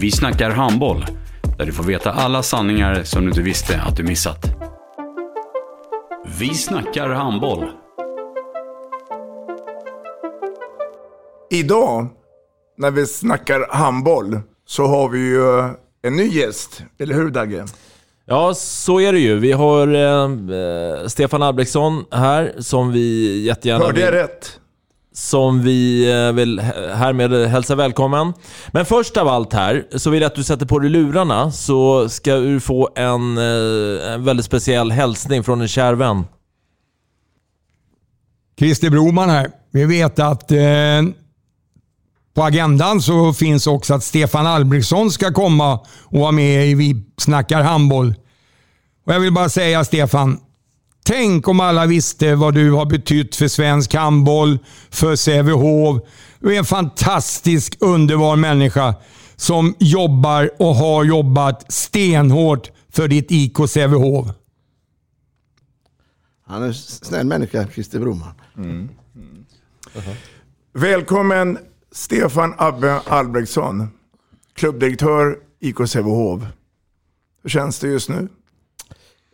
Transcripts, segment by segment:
Vi snackar handboll, där du får veta alla sanningar som du inte visste att du missat. Vi snackar handboll. Idag, när vi snackar handboll, så har vi ju en ny gäst. Eller hur Dagge? Ja, så är det ju. Vi har eh, Stefan Albrektsson här som vi jättegärna Hörde jag vill, rätt? Som vi eh, vill härmed hälsa välkommen. Men först av allt här så vill jag att du sätter på dig lurarna så ska du få en, eh, en väldigt speciell hälsning från en kär vän. Christer Broman här. Vi vet att eh, på agendan så finns också att Stefan Albrektsson ska komma och vara med i Vi snackar handboll. Och jag vill bara säga Stefan, tänk om alla visste vad du har betytt för svensk handboll, för Sävehof. Du är en fantastisk, underbar människa som jobbar och har jobbat stenhårt för ditt IK Sävehof. Han är en snäll människa, Christer Broman. Välkommen Stefan Abbe Albrektsson, klubbdirektör IK Sävehof. Hur känns det just nu?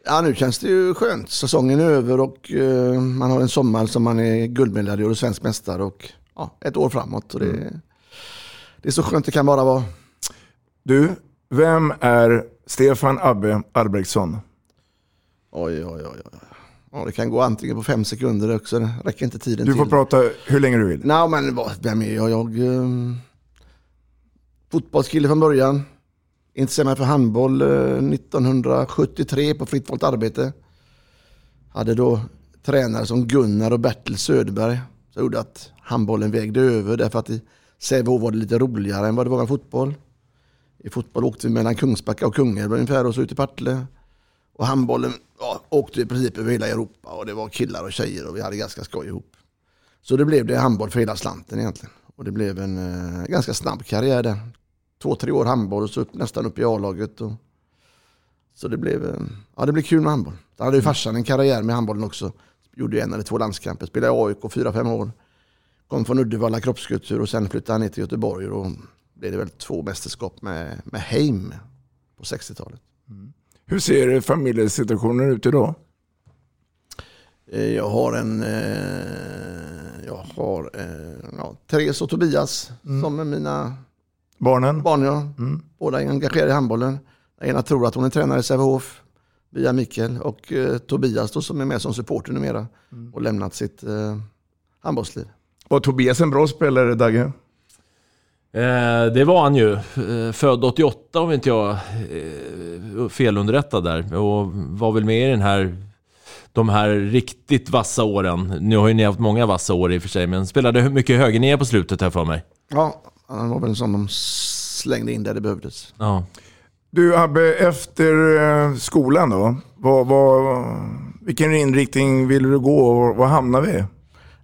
Ja, nu känns det ju skönt. Säsongen är över och eh, man har en sommar som man är guldmedaljör och svensk mästare och ja, ett år framåt. Och det, det är så skönt det kan bara vara. Du, vem är Stefan Abbe Albrektsson? Oj, oj, oj. oj. Ja, det kan gå antingen på fem sekunder också. Det räcker inte tiden Du får till. prata hur länge du vill. Nej, men vad- vem är jag? Jag eh, fotbollskille från början. Intresserade mig för handboll eh, 1973 på fritt valt arbete. Hade då tränare som Gunnar och Bertil Söderberg. Så gjorde att handbollen vägde över därför att i Sävehof var det lite roligare än vad det var med fotboll. I fotboll åkte vi mellan Kungsbacka och Kungälv ungefär och så ut i Partille. Och handbollen ja, åkte i princip över hela Europa och det var killar och tjejer och vi hade ganska skoj ihop. Så det blev det handboll för hela slanten egentligen. Och det blev en eh, ganska snabb karriär där. Två, tre år handboll och så upp, nästan upp i A-laget. Och... Så det blev, eh, ja, det blev kul med handboll. Då hade ju farsan en karriär med handbollen också. Gjorde en eller två landskamper. Spelade i AIK fyra, fem år. Kom från Uddevalla kroppskultur och sen flyttade han ner till Göteborg. Och då blev det väl två mästerskap med, med Heim på 60-talet. Hur ser familjesituationen ut idag? Eh, Jag har en, eh, jag har ja, Therese och Tobias som är mina Barnen? barn. Ja. Båda är engagerade i handbollen. Den ena tror att hon är tränare i Sävehof via Mikael och eh, Tobias då, som är med som supporter numera och lämnat sitt eh, handbollsliv. Var Tobias en bra spelare, Dagge? Eh, det var han ju. Eh, född 88 om inte jag är felunderrättad där. Och var väl med i den här, de här riktigt vassa åren. Nu har ju ni haft många vassa år i och för sig, men spelade mycket högernia på slutet här för mig. Ja, han var väl en sån de slängde in där det behövdes. Ja. Du Abbe, efter eh, skolan då, vad, vad, vilken inriktning ville du gå och var hamnar vi?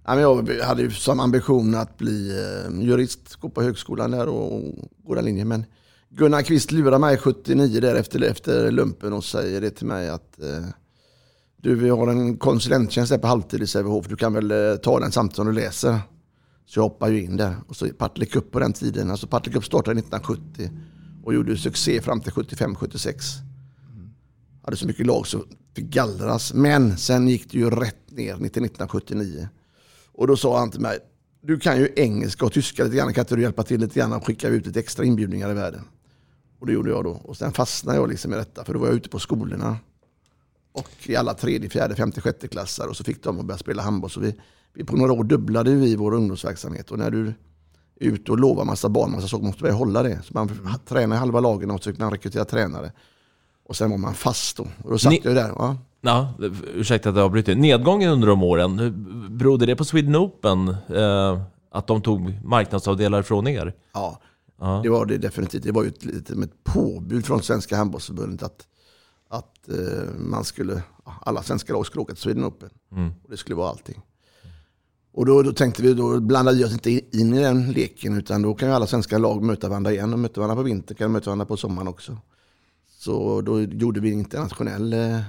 Jag hade ju som ambition att bli eh, jurist, gå på högskolan där och, gå den linjen. Men Gunnar Kvist lurade mig 79 där efter, efter lumpen och säger det till mig att eh, du, vi har en konsulenttjänst där på halvtid i Sävehof. Du kan väl ta den samtidigt som du läser. Så jag hoppade ju in där. Och så Partille Cup på den tiden. Alltså Partille Cup startade 1970 och gjorde succé fram till 75-76. Hade så mycket lag så fick gallras. Men sen gick det ju rätt ner 1979. Och då sa han till mig, du kan ju engelska och tyska lite grann, kan inte du hjälpa till lite grann och skicka ut lite extra inbjudningar i världen? Och det gjorde jag då. Och sen fastnade jag liksom i detta, för då var jag ute på skolorna. Och i alla tredje, fjärde, femte, sjätte klassar och så fick de att börja spela handboll. Så vi, vi på några år dubblade vi vår ungdomsverksamhet. Och när du är ute och lovar massa barn, massa saker, måste man hålla det. Så man tränade halva lagen och så fick man rekrytera tränare. Och sen var man fast då. Och då satt Ni- jag där. Ja. Ja, ursäkta att jag avbryter. Nedgången under de åren, berodde det på Sweden Open? Eh, att de tog marknadsavdelar från er? Ja, Ja. det var det definitivt. Det var ju ett, lite med ett påbud från Svenska handbollsförbundet att, att eh, man skulle, alla svenska lag skulle åka till Sweden Open. Mm. Och det skulle vara allting. Och då, då tänkte vi, då blandade vi oss inte in i den leken utan då kan ju alla svenska lag möta varandra igen. De möter varandra på vintern, kan de möta varandra på sommaren också. Så då gjorde vi en internationell eh,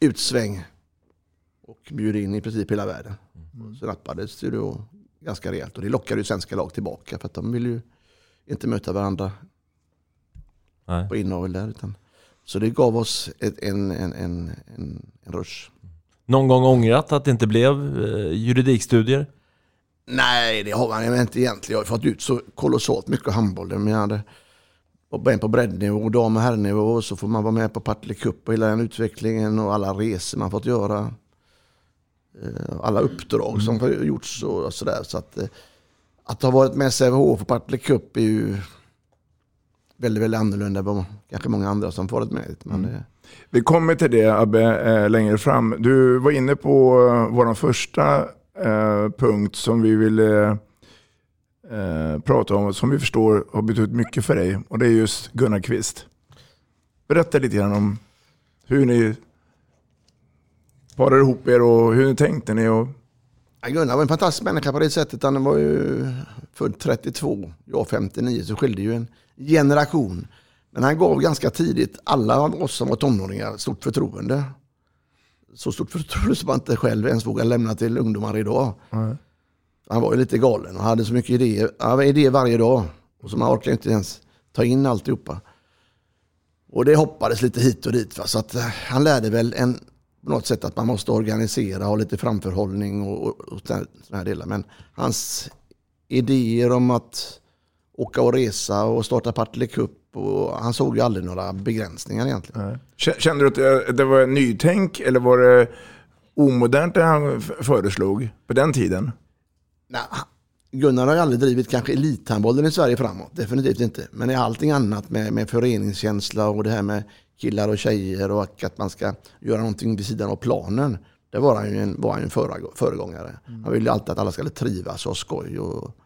utsväng och bjöd in i princip hela världen. Och så nappades det då ganska rejält och det lockade ju svenska lag tillbaka för att de vill ju inte möta varandra Nej. på inavel där. Utan, så det gav oss ett, en, en, en, en, en rush. Någon gång ångrat att det inte blev eh, juridikstudier? Nej, det har man inte egentligen. Jag har fått ut så kolossalt mycket handboll. Men jag hade en på breddnivå, dam och herrnivå. Och så får man vara med på Partille Cup och hela den utvecklingen och alla resor man fått göra. Eh, Alla uppdrag som har gjorts och sådär. Så att, eh, att ha varit med Sävehof på Partille Cup är ju väldigt, väldigt annorlunda än vad kanske många andra som varit med. Men, eh, vi kommer till det Abbe eh, längre fram. Du var inne på eh, vår första eh, punkt som vi ville eh, prata om, som vi förstår har betytt mycket för dig. Och det är just Gunnar Kvist. Berätta lite grann om hur ni parade ihop er och hur ni tänkte ni. Och... Ja, Gunnar var en fantastisk människa på det sättet. Han var ju född 32, jag 59, så skilde ju en generation. Men han gav ganska tidigt alla av oss som var tonåringar stort förtroende. Så stort förtroende som man inte själv ens vågar lämna till ungdomar idag. Han var ju lite galen och hade så mycket idéer. Han hade idéer varje dag. Och så man orkar inte ens ta in alltihopa. Och det hoppades lite hit och dit. Va? Så att eh, han lärde väl en, på något sätt att man måste organisera, ha lite framförhållning och, och, och sådana här delar. Men hans idéer om att åka och resa och starta Partille Cup. Och han såg ju aldrig några begränsningar egentligen. Kände du att det, det var nytänk eller var det omodernt det han föreslog på den tiden? Nej, Gunnar har ju aldrig drivit kanske elithandbollen i Sverige framåt, definitivt inte. Men i allting annat med, med föreningskänsla och det här med killar och tjejer och att man ska göra någonting vid sidan av planen. Det var han ju en, var han ju en föregå- föregångare. Han ville alltid att alla skulle trivas och ha skoj. Och,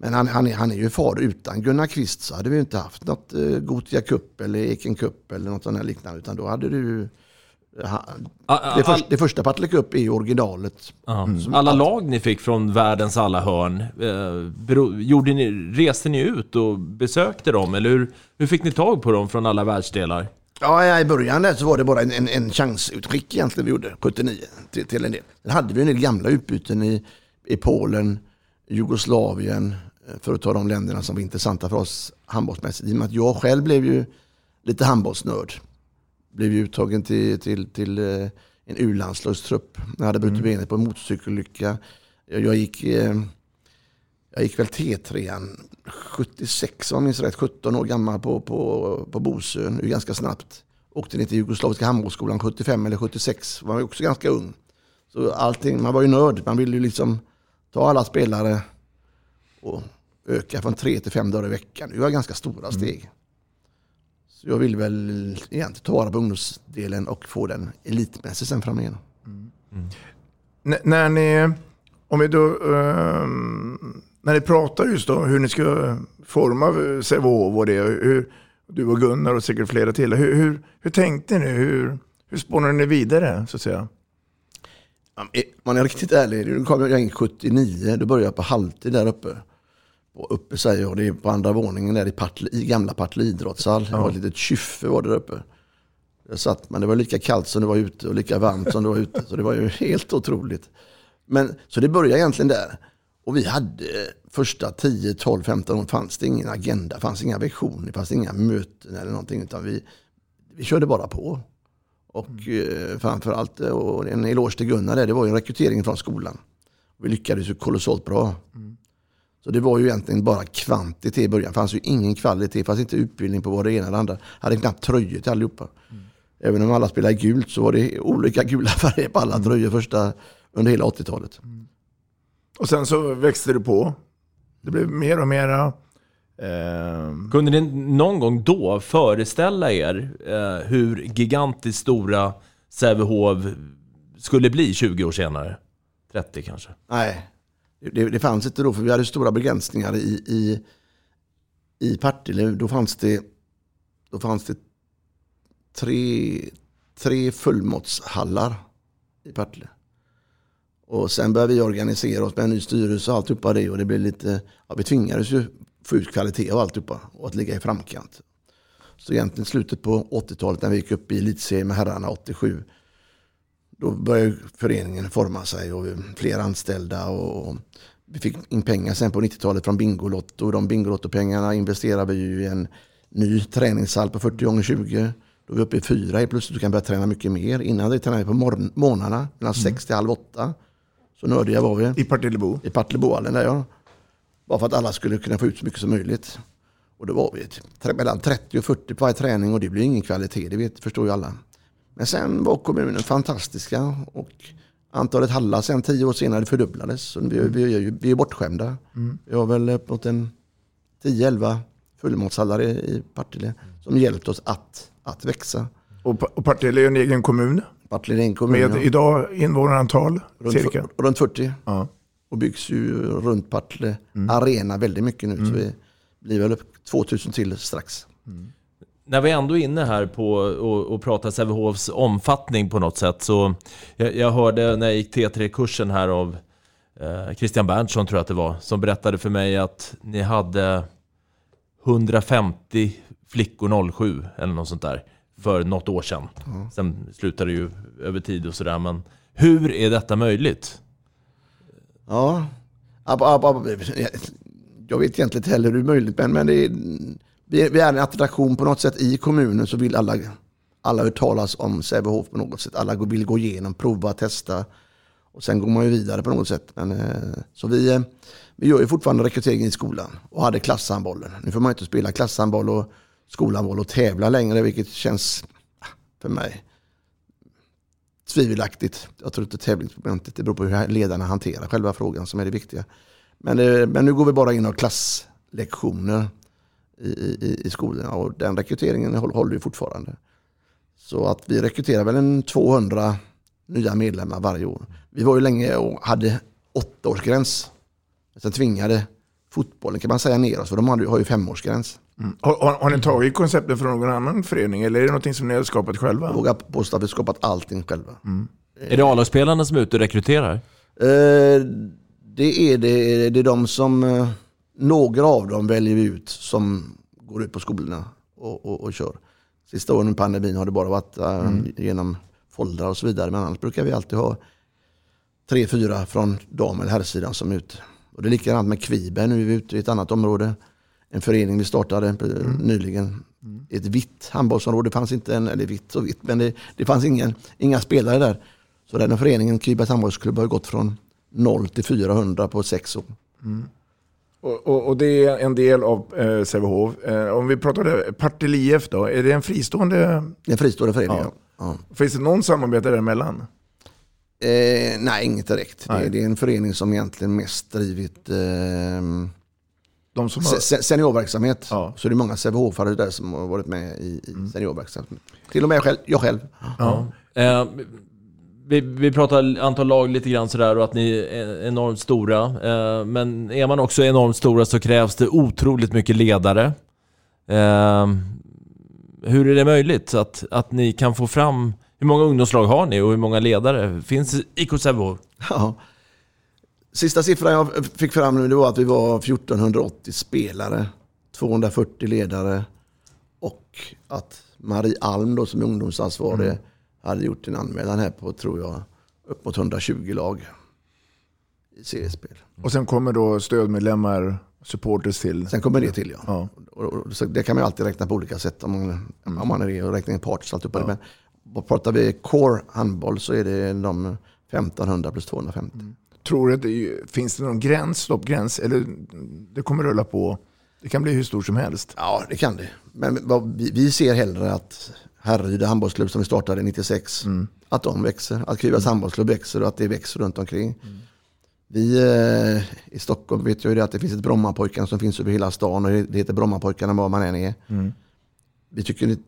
men han, han, är, han är ju far. Utan Gunnar Kvist så hade vi inte haft något eh, Gothia Cup eller Eken Cup eller något sånt här liknande. Utan då hade du ju... ha- Ah, Det, ah, först, det första Partille Cup är ju originalet. Ja. Som Alla lag ni fick från världens alla hörn, eh, bero, gjorde ni, reste ni ut och besökte dem? Eller hur, hur fick ni tag på dem från alla världsdelar? Ja, i början där så var det bara en, en, en chansutskick egentligen vi gjorde, 79, till, till en del. Sen hade vi en del gamla utbyten i, i Polen, Jugoslavien, eh, för att ta de länderna som var intressanta för oss handbollsmässigt. I och med att jag själv blev ju lite handbollsnörd. Blev ju uttagen till, till, till eh, en U-landslagstrupp. Jag hade brutit benet på en motorcykelolycka. Jag, jag gick... Eh, jag gick väl T3 76 om jag minns rätt, 17 år gammal på, på, på Bosön, Det ganska snabbt. Åkte ner till Jugoslaviska handbollsskolan 75 eller 76, var ju också ganska ung. Så allting, man var ju nörd, man ville ju liksom ta alla spelare och öka från tre till fem dagar i veckan. Det var ganska stora steg. Så jag vill väl egentligen ta vara på ungdomsdelen och få den elitmässigt sen framöver. N- när ni, om vi då, ehm, när ni pratar just då hur ni ska forma Sävehof och det, hur, du och Gunnar och säkert flera till. Hur, hur, hur tänkte ni? Hur, hur spånade ni vidare så att säga? Om man är riktigt ärlig, nu kom jag in 79, då började jag på halvtid där uppe. Och uppe säger jag, det är på andra våningen där i, Partille, i gamla Partille idrottshall. Det var ett litet kyffe var det där uppe. Jag satt, men det var lika kallt som det var ute och lika varmt som det var ute. Så det var ju helt otroligt. Men, så det började egentligen där. Och vi hade första 10, 12, 15 år fanns det ingen agenda, fanns inga visioner, fanns inga möten eller någonting. Utan vi, vi körde bara på. Och eh, framförallt, eh, och en eloge till Gunnar där, det var ju rekryteringen från skolan. Vi lyckades ju kolossalt bra. Så det var ju egentligen bara kvantitet i början. Det fanns ju ingen kvalitet, det fanns inte utbildning på vad det ena eller andra. hade knappt tröjor till allihopa. Även om alla spelade gult så var det olika gula färger på alla tröjor första, under hela 80-talet. Och sen så växte det på. Det blev mer och mera. Eh, Kunde ni någon gång då föreställa er eh, hur gigantiskt stora Sävehof skulle bli 20 år senare? 30 kanske? Nej, det, det fanns inte då för vi hade stora begränsningar i, i, i Partille. Då fanns det, då fanns det tre, tre fullmåttshallar i Partille. Och sen började vi organisera oss med en ny styrelse och alltihopa det. Och det blev lite, ja, vi tvingades ju få ut kvalitet och alltihopa och att ligga i framkant. Så egentligen slutet på 80-talet när vi gick upp i elitserien med herrarna 87. Då började föreningen forma sig och fler anställda. Och vi fick in pengar sen på 90-talet från Bingolotto. De Bingolotto-pengarna investerade vi ju i en ny träningshall på 40 gånger 20 Då är vi uppe i fyra helt plötsligt. Du kan börja träna mycket mer. Innan det tränade vi på morgon, morgnarna mellan Mm. sex till halv åtta. Så nördiga var vi. I Partillebo? I Partillebohallen där ja. Bara för att alla skulle kunna få ut så mycket som möjligt. Och då var vi mellan 30 och 40 på varje träning och det blir ingen kvalitet, det vet, förstår ju alla. Men sen var kommunen fantastiska och antalet hallar sen tio år senare fördubblades. Så vi, vi, vi, är ju- vi är bortskämda. Mm. Vi har väl uppåt en 10-11 fullmåttshallar i, i Partille som hjälpt oss att, att växa. Och, och Partille är en egen kommun. Partille är en kommun. Med ja. idag invånarantal Runt, cirka. runt 40. Ja. Och byggs ju runt Partille arena väldigt mycket nu. Så vi blir väl upp 2000 till strax. När vi ändå är inne här på och, och pratar Sävehofs omfattning på något sätt så jag, jag hörde när jag gick T3-kursen här av eh, Christian Berntsson tror jag att det var som berättade för mig att ni hade 150 flickor 07 eller något sånt där för något år sedan. Sen slutade det ju över tid och sådär men hur är detta möjligt? Ja, jag vet egentligen inte heller hur det är möjligt, men, men det är, vi, är, vi är en attraktion på något sätt i kommunen så vill alla, alla hört talas om Sävehof på något sätt. Alla vill gå igenom, prova, testa och sen går man ju vidare på något sätt. Men, eh, så vi, eh, vi gör ju fortfarande rekrytering i skolan och hade klasshandbollen. Nu får man inte spela klasshandboll och skolhandboll och tävla längre, vilket känns ah, för mig tvivelaktigt. Jag tror inte tävlingsmomentet, det beror på hur ledarna hanterar själva frågan som är det viktiga. Men, eh, men nu går vi bara in och har klasslektioner i, i, skolorna och den rekryteringen håller, ju fortfarande. Så att vi rekryterar väl en 200 nya medlemmar varje år. Vi var ju länge och hade åttaårsgräns. Sen tvingade fotbollen kan man säga ner oss för de har ju femårsgräns. Mm. Har, har, har ni tagit konceptet från någon annan förening eller är det någonting som ni har skapat själva? Jag vågar påstå att vi skapat allting själva. Är det A-lagsspelarna som är ute och rekryterar? Eh, det är det, det är de som, eh, några av dem väljer vi ut som går ut på skolorna och, och, och kör. Sista åren i pandemin har det bara varit eh, genom foldrar och så vidare. Men annars brukar vi alltid ha tre, fyra från dam eller herrsidan som är ute. Och det är likadant med Kviberg, nu är vi ute i ett annat område. En förening vi startade eh, nyligen. I ett vitt handbollsområde, det fanns inte en, eller vitt och vitt, men det, det fanns ingen, inga spelare där. Så den här föreningen, Kvibergs handbollsklubb, har gått från 0 till 400 på sex år. Och, och, och det är en del av eh, Sävehof. Eh, om vi pratar det, Partille IF då, är det en fristående? En fristående förening, Ja. ja. Finns det någon samarbete däremellan? Eh, nej, inget direkt. Det, Nej. det är en förening som egentligen mest drivit eh, De som har... se- seniorverksamhet. Ja. Mm. Så det är många Sävehofare där som har varit med i, i seniorverksamhet. Till och med jag själv. Jag själv. Ja. Eh, vi, vi pratar antal lag lite grann sådär och att ni är enormt stora. Eh, men är man också enormt stora så krävs det otroligt mycket ledare. Eh, hur är det möjligt att, att ni kan få fram... Hur många ungdomslag har ni och hur många ledare finns i Sävehof? Ja. Sista siffran jag fick fram nu det var att vi var 1480 spelare, 240 ledare och att Marie Alm då, som är ungdomsansvarig Mm. Hade gjort en anmälan här på, tror jag, upp mot 120 lag i seriespel. Och sen kommer då stödmedlemmar, supporters till? Sen kommer det till ja. Ja. Och, och, så det kan man alltid räkna på olika sätt om man, om man är det och räknar in parts och allt ja. Men pratar vi core handboll så är det de 1500 plus 250. tror du att det finns det någon gräns, stoppgräns? Eller det kommer rulla på? Det kan bli hur stort som helst. Ja, det kan det. Men vi, vi ser hellre att Härryda handbollsklubb som vi startade 96, att de växer. Att Kuvas handbollsklubb växer och att det växer runt omkring. Vi eh, i Stockholm vet ju det att det finns ett Brommapojkarna som finns över hela stan och det heter Brommapojkarna var man än är. Mm. Vi tycker det,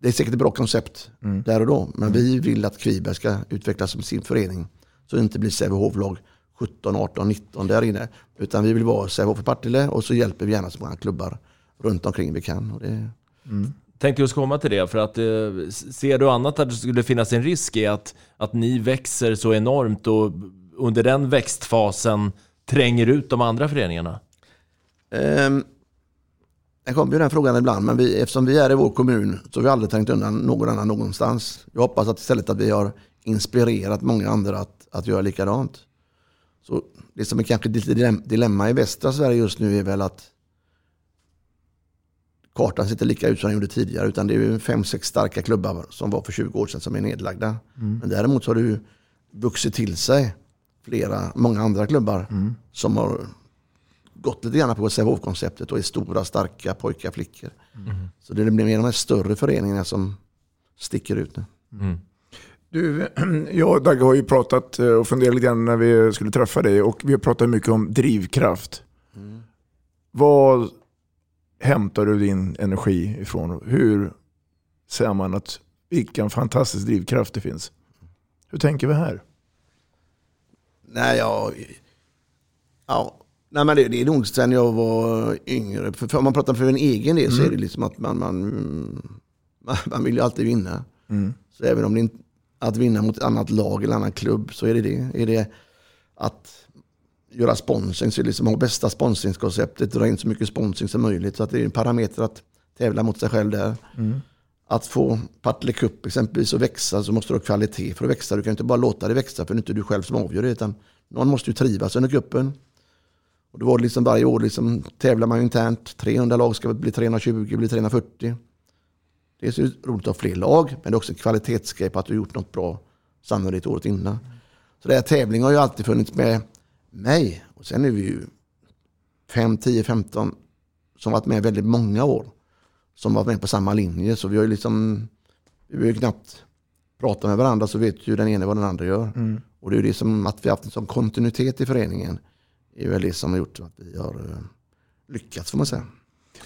det, är säkert ett bra koncept där och då. Men vi vill att Kviberg ska utvecklas som sin förening. Så det inte blir Sävehof-lag 17, 18, 19 där inne. Utan vi vill vara Sävehof i Partille och så hjälper vi gärna så många klubbar runt omkring vi kan. Och det, Tänkte just komma till det, för att eh, ser du annat att det skulle finnas en risk i att, att ni växer så enormt och under den växtfasen tränger ut de andra föreningarna? Det jag kommer ju den frågan ibland, men vi, eftersom vi är i vår kommun så har vi aldrig trängt undan någon annan någonstans. Jag hoppas att istället att vi har inspirerat många andra att, att göra likadant. Så det som är kanske lite dilemma i västra Sverige just nu är väl att kartan ser inte lika ut som den gjorde tidigare, utan det är ju fem, sex starka klubbar som var för 20 år sedan som är nedlagda. Mm. Men däremot så har det ju vuxit till sig flera, många andra klubbar som har gått lite grann på Sävehof-konceptet och är stora, starka pojkar, flickor. Så det blir mer de här större föreningarna som sticker ut nu. Du, jag och Dagge har ju pratat eh, och funderat lite grann när vi skulle träffa dig och vi har pratat mycket om drivkraft. Vad hämtar du din energi ifrån? Hur säger man att vilken fantastisk drivkraft det finns? Hur tänker vi här? Nej, jag... Ja, nej men det, det är nog sen jag var yngre. För, för om man pratar för en egen del så är det liksom att man, man, man, man vill ju alltid vinna. Mm. Så även om det inte att vinna mot ett annat lag eller annan klubb så är det det. Är det att göra sponsring, så liksom ha bästa sponsringskonceptet, dra in så mycket sponsring som möjligt. Så att det är en parameter att tävla mot sig själv där. Mm. Att få Partille Cup exempelvis att växa så måste du ha kvalitet för att växa. Du kan inte bara låta det växa för det är inte du själv som avgör det. Utan någon måste ju trivas under cupen. Och då var det liksom varje år liksom, tävlar man internt. 300 lag ska bli 320, bli 340. Det är så roligt att ha fler lag, men det är också en kvalitetsgrej på att du gjort något bra sannolikt året innan. Så det här tävling har ju alltid funnits med mig. Och sen är vi ju 5, 10, 15 som varit med väldigt många år. Som varit med på samma linje. Så vi har ju liksom, vi har ju knappt pratat med varandra så vet ju den ene vad den andra gör. Mm. Och det är ju det som, att vi har haft en sån kontinuitet i föreningen. är väl det som har gjort att vi har eh, lyckats får man säga.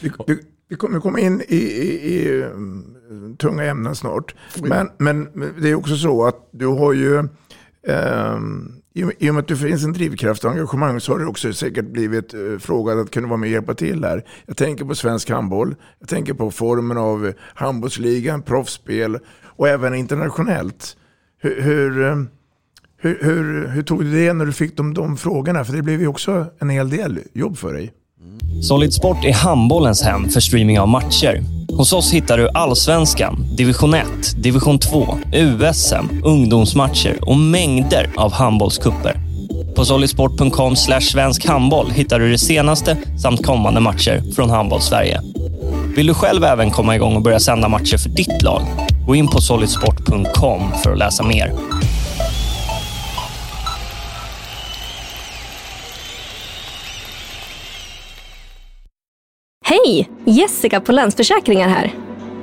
Vi, vi, vi kommer komma in i, i, i mm, tunga ämnen snart. Men, men det är också så att du har ju, ehm, i, och- med att det finns en drivkraft och engagemang så har det också säkert blivit eh, frågad att kunna vara med och hjälpa till här. Jag tänker på svensk handboll, jag tänker på formen av handbollsligan, proffsspel och även internationellt. Hur, eh, hur, hur, hur, hur tog du det när du fick de, de frågorna? För det blev ju också en hel del jobb för dig. Solid Sport är handbollens hem för streaming av matcher. Hos oss hittar du allsvenskan, division 1, division 2, USM, ungdomsmatcher och mängder av handbollskupper. På solidsport.com svensk handboll hittar du det senaste samt kommande matcher från Handbollssverige. Vill du själv även komma igång och börja sända matcher för ditt lag? Gå in på solidsport.com för att läsa mer. Hej! Jessica på Länsförsäkringar här.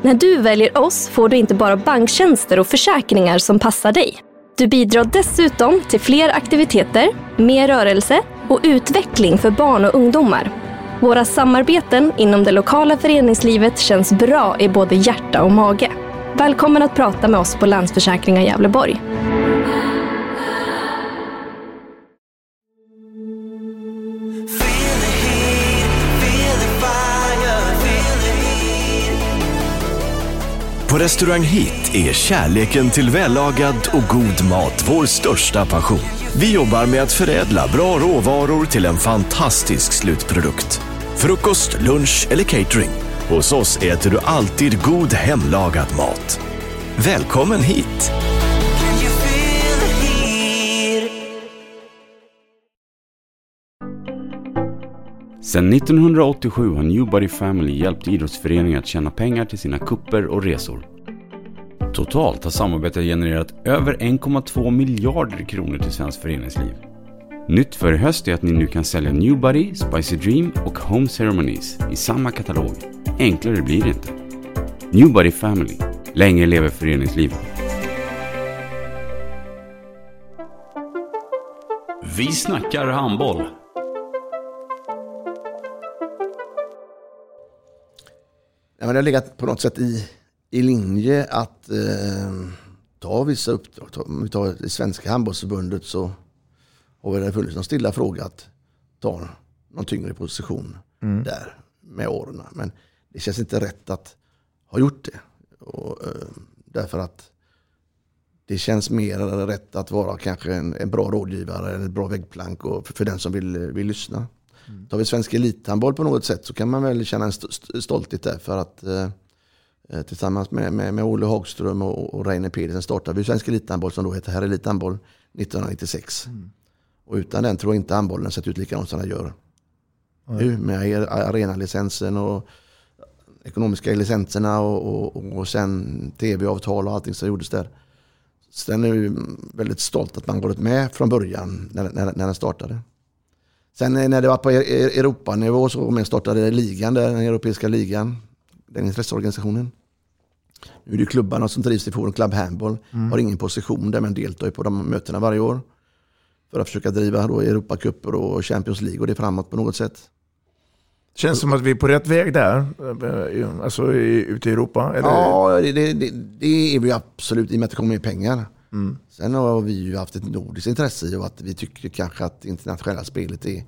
När du väljer oss får du inte bara banktjänster och försäkringar som passar dig. Du bidrar dessutom till fler aktiviteter, mer rörelse och utveckling för barn och ungdomar. Våra samarbeten inom det lokala föreningslivet känns bra i både hjärta och mage. Välkommen att prata med oss på Länsförsäkringar Gävleborg. På Restaurang Hit är kärleken till vällagad och god mat vår största passion. Vi jobbar med att förädla bra råvaror till en fantastisk slutprodukt. Frukost, lunch eller catering. Hos oss äter du alltid god hemlagad mat. Välkommen hit! Sedan 1987 har Newbody Family hjälpt idrottsföreningar att tjäna pengar till sina kupper och resor. Totalt har samarbetet genererat över 1,2 miljarder kronor till svenskt föreningsliv. Nytt för i höst är att ni nu kan sälja Newbody, Spicy Dream och Home Ceremonies i samma katalog. Enklare blir det inte. Newbody Family. Länge lever föreningslivet. Vi snackar handboll. Men det har legat på något sätt i, i linje att eh, ta vissa uppdrag. Ta, om vi tar det svenska handbollsförbundet så har det funnits någon stilla fråga att ta någon tyngre position Mm. där med åren. Men det känns inte rätt att ha gjort det. Och, eh, därför att det känns mer rätt att vara kanske en, en bra rådgivare eller ett bra väggplank och för, för den som vill, vill lyssna. Tar vi svensk elithandboll på något sätt så kan man väl känna en st- st- stolthet där för att eh, eh, tillsammans med, med, med Olle Hagström och, och Reine Pedersen startade vi svensk elithandboll som då hette Herr Elithandboll 1996. Och utan den tror jag inte handbollen sett ut likadant som den gör nu med ar- arenalicensen och ekonomiska licenserna och, och, och sen tv-avtal och allting som gjordes där. Sen är jag ju väldigt stolt att man varit med från början när, när, när den startade. Sen eh, när det var på E- E- Europanivå så var jag startade ligan, där, den europeiska ligan, den intresseorganisationen. Nu är det klubbarna som trivs i Forum Club Handball, Mm. har ingen position där men deltar på de mötena varje år. För att försöka driva då Europacuper och Champions League och det framåt på något sätt. Känns som att vi är på rätt väg där, eh, alltså ute i Europa. Eller? Ja, det, det, det, det är vi absolut i och med att det kommer mer pengar. Mm. Sen har vi ju haft ett nordiskt intresse i och att vi tycker kanske att internationella spelet är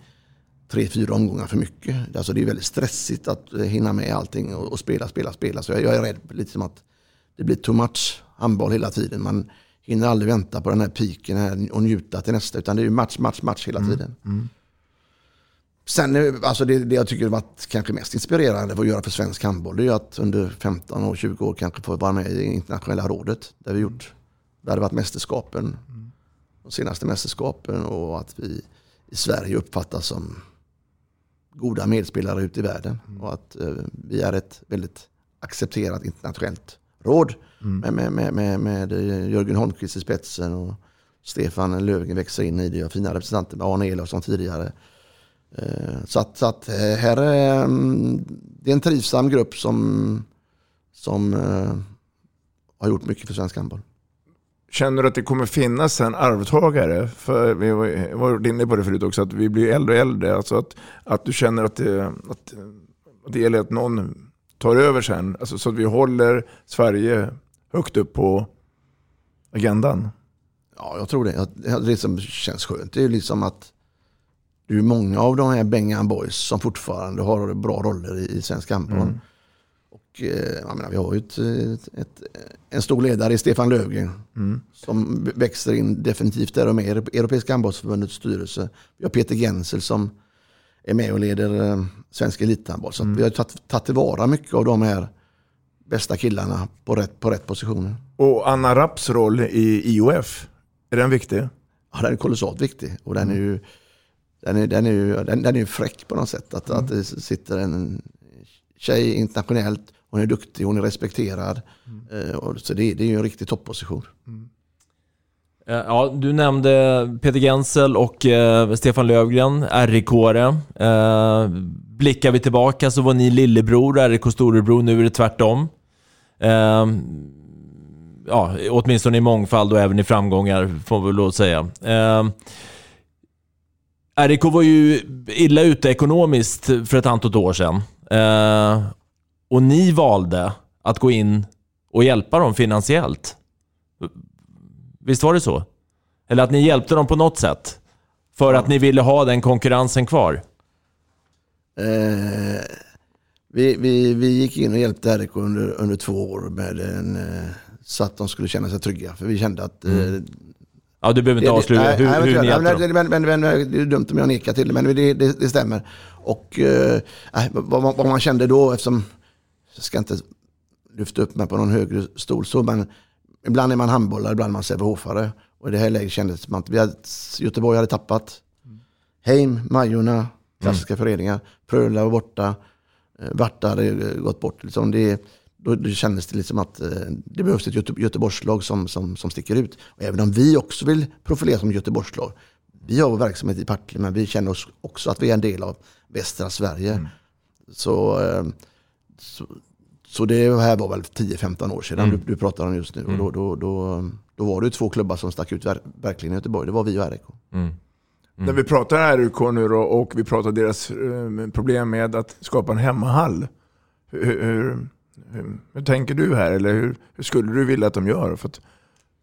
tre, fyra omgångar för mycket. Alltså det är väldigt stressigt att eh, hinna med allting och, och spela, spela, spela. Så jag, jag är rädd lite som att det blir too much handboll hela tiden. Man hinner aldrig vänta på den här piken här och njuta till nästa. Utan det är ju match, match, match hela tiden. Mm. Sen, eh, alltså det, det jag tycker varit kanske mest inspirerande för att göra för svensk handboll, det är att under 15 och 20 år kanske få vara med i internationella rådet. Där vi gjort, det hade varit mästerskapen, de senaste mästerskapen och att vi i Sverige uppfattas som goda medspelare ute i världen. Och att eh, vi är ett väldigt accepterat internationellt råd med, med, med, med, med eh, Jörgen Holmqvist i spetsen och Stefan Löfgren växer in i det. Och fina representanter med Arne Elofsson tidigare. Eh, Så att, så att här är mm, det är en trivsam grupp som, som har gjort mycket för svensk handboll. Känner du att det kommer finnas en arvtagare? För vi var- var inne på det förut också, att vi blir äldre och äldre. Alltså att, att du känner att det, att, att det gäller att någon tar över sen. Alltså så att vi håller Sverige högt upp på agendan. Ja, jag tror det. Det som känns skönt det är liksom att det är många av de här Bengan Boys som fortfarande har bra roller i, i svensk handboll. Mm. Eh, jag menar, vi har ju ett, ett, en stor ledare i Stefan Löfgren Mm. som växer in definitivt där och med Europeiska handbollsförbundets styrelse. Vi har Peter Gensel som är med och leder eh, svensk elithandboll. Så att vi har tagit, tagit tillvara mycket av de här bästa killarna på rätt, på rätt positioner. Och Anna Rapps roll i IOF, är den viktig? Ja, den är kolossalt viktig. Och den är ju, den är, den är ju den, den är ju fräck på något sätt. Att, att det sitter en tjej internationellt, hon är duktig, hon är respekterad. Eh, och så det, det är ju en riktig topposition. Eh, Ja, du nämnde Peter Gensel och eh, Stefan Lövgren, rik eh, Blickar vi tillbaka så var ni lillebror, RIK storebror. Nu är det tvärtom. Eh, ja, åtminstone i mångfald och även i framgångar, får vi lov att säga. Eh, RIK var ju illa ute ekonomiskt för ett antal år sedan. Eh, och ni valde att gå in och hjälpa dem finansiellt. Visst var det så? Eller att ni hjälpte dem på något sätt? För att ni ville ha den konkurrensen kvar? Eh, vi, vi, vi gick in och hjälpte RIK under, under två år med en, eh, så att de skulle känna sig trygga. För vi kände att... eh, Ja, du behöver inte avslöja nej, hur, nej, hur ni hjälpte men, dem. men, men, men, det är dumt om jag nekar till det, men det, det, det stämmer. Och eh, nej, vad, man- vad man kände då, eftersom jag ska inte lyfta upp mig på någon högre stol, så, men ibland är man handbollare, ibland är man Sävehof-are. Och i det här läget kändes som att Göteborg hade tappat. Heim, Majorna, klassiska föreningar. Frölunda var borta. Eh, Varta hade eh, gått bort. Liksom det, då, då kändes det liksom att eh, det behövs ett Göte, Göteborgslag som, som, som sticker ut. Och även om vi också vill profilera som Göteborgslag. Vi har vår verksamhet i Partille men vi känner oss också att vi är en del av västra Sverige. Mm. Så, så, så det här var väl 10-15 år sedan Mm. du, du pratar om just nu. Och då, då, då, då var det ju två klubbar som stack ut ver, verkligen i Göteborg. Det var vi och RIK. Mm. När vi pratar RUK nu då, och vi pratar deras eh, problem med att skapa en hemmahall. Hur, hur, hur, hur tänker du här? Eller hur, hur skulle du vilja att de gör? För att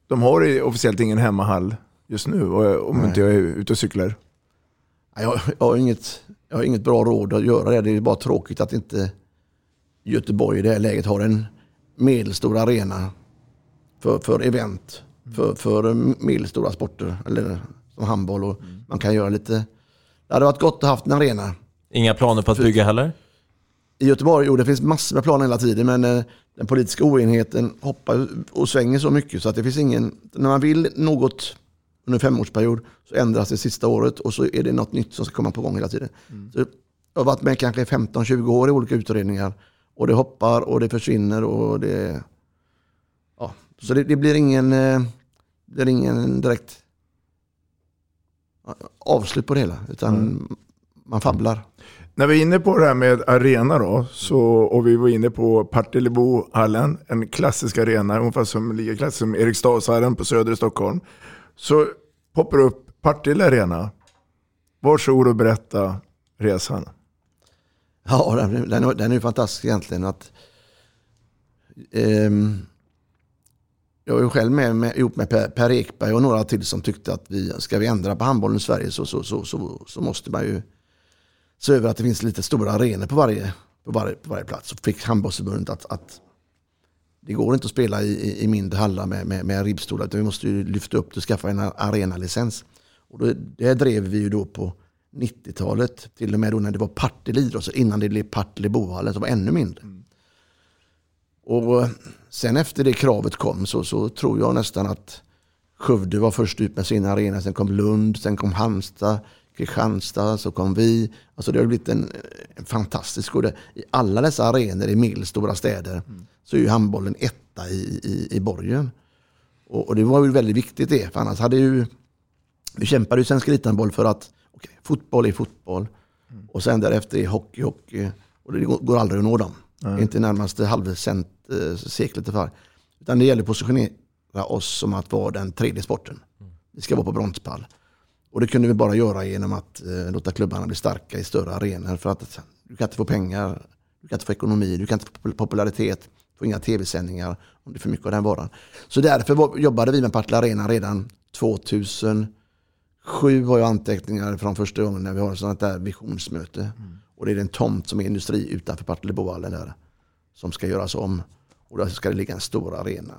de har ju officiellt ingen hemmahall just nu, och- om Nej. inte jag är ute och cyklar. Jag, jag, har inget, jag har inget bra råd att göra det. Det är bara tråkigt att inte Göteborg i det här läget har en medelstor arena för, för event. För, för medelstora sporter. Eller som handboll. Och Man kan göra lite... Det hade varit gott att ha haft en arena. Inga planer på att bygga heller? I Göteborg, jo det finns massor med planer hela tiden men eh, den politiska oenigheten hoppar och svänger så mycket så att det finns ingen... När man vill något under en femårsperiod så ändras det sista året och så är det något nytt som ska komma på gång hela tiden. Så jag har varit med kanske 15-20 år i olika utredningar och det hoppar och det försvinner och det... Ja, så det, det blir ingen... eh, Det är ingen direkt avslut på det hela utan man fabblar. När vi är inne på det här med arena då, så, och vi var inne på Partillebohallen, en klassisk arena, ungefär som lika klassisk som Eriksdalshallen på Söder i Stockholm. Så poppar upp Partille Arena. Varsågod och berätta resan. Ja, den, den, är- den är ju fantastisk egentligen. Att, ehm, jag var ju själv med, med ihop med per, per Ekberg och några till som tyckte att vi, ska vi ändra på handbollen i Sverige så, så, så, så, så måste man ju se över att det finns lite stora arenor på varje, på varje, på varje plats. Så fick handbollsförbundet att, att det går inte att spela i, i, i mindre hallar med, med, med ribbstolar utan vi måste ju lyfta upp det och skaffa en arenalicens. Och då, det drev vi ju då på 90-talet, till och med då när det var Partille idrott, så innan det blev Partille Bohallen som var ännu mindre. Och sen efter det kravet kom så, så tror jag nästan att Skövde var först ut med sin arena, sen kom Lund, sen kom Halmstad, Kristianstad, så kom vi. Alltså det har blivit en, en fantastisk, och det, i alla dessa arenor i medelstora städer så är ju handbollen etta i, i, i borgen. Och, och det var ju väldigt viktigt det, för annars hade ju, vi kämpade ju Svensk Elithandboll för att okej, fotboll är fotboll och sen därefter är hockey hockey och det går, aldrig att nå dem. Nej. Inte närmaste halvcent eh, seklet ungefär. Utan det gäller att positionera oss som att vara den tredje sporten. Vi ska vara på bronspall. Och det kunde vi bara göra genom att eh, låta klubbarna bli starka i större arenor. För att du kan inte få pengar, du kan inte få ekonomi, du kan inte få popularitet, få inga tv-sändningar om det är för mycket av den varan. Så därför jobbade vi med Partille Arena redan 2007 har jag anteckningar från första gången när vi har sånt där visionsmöte. Och det är en tomt som är industri utanför Partillebohallen där. Som ska göras om. Och där ska det ligga en stor arena.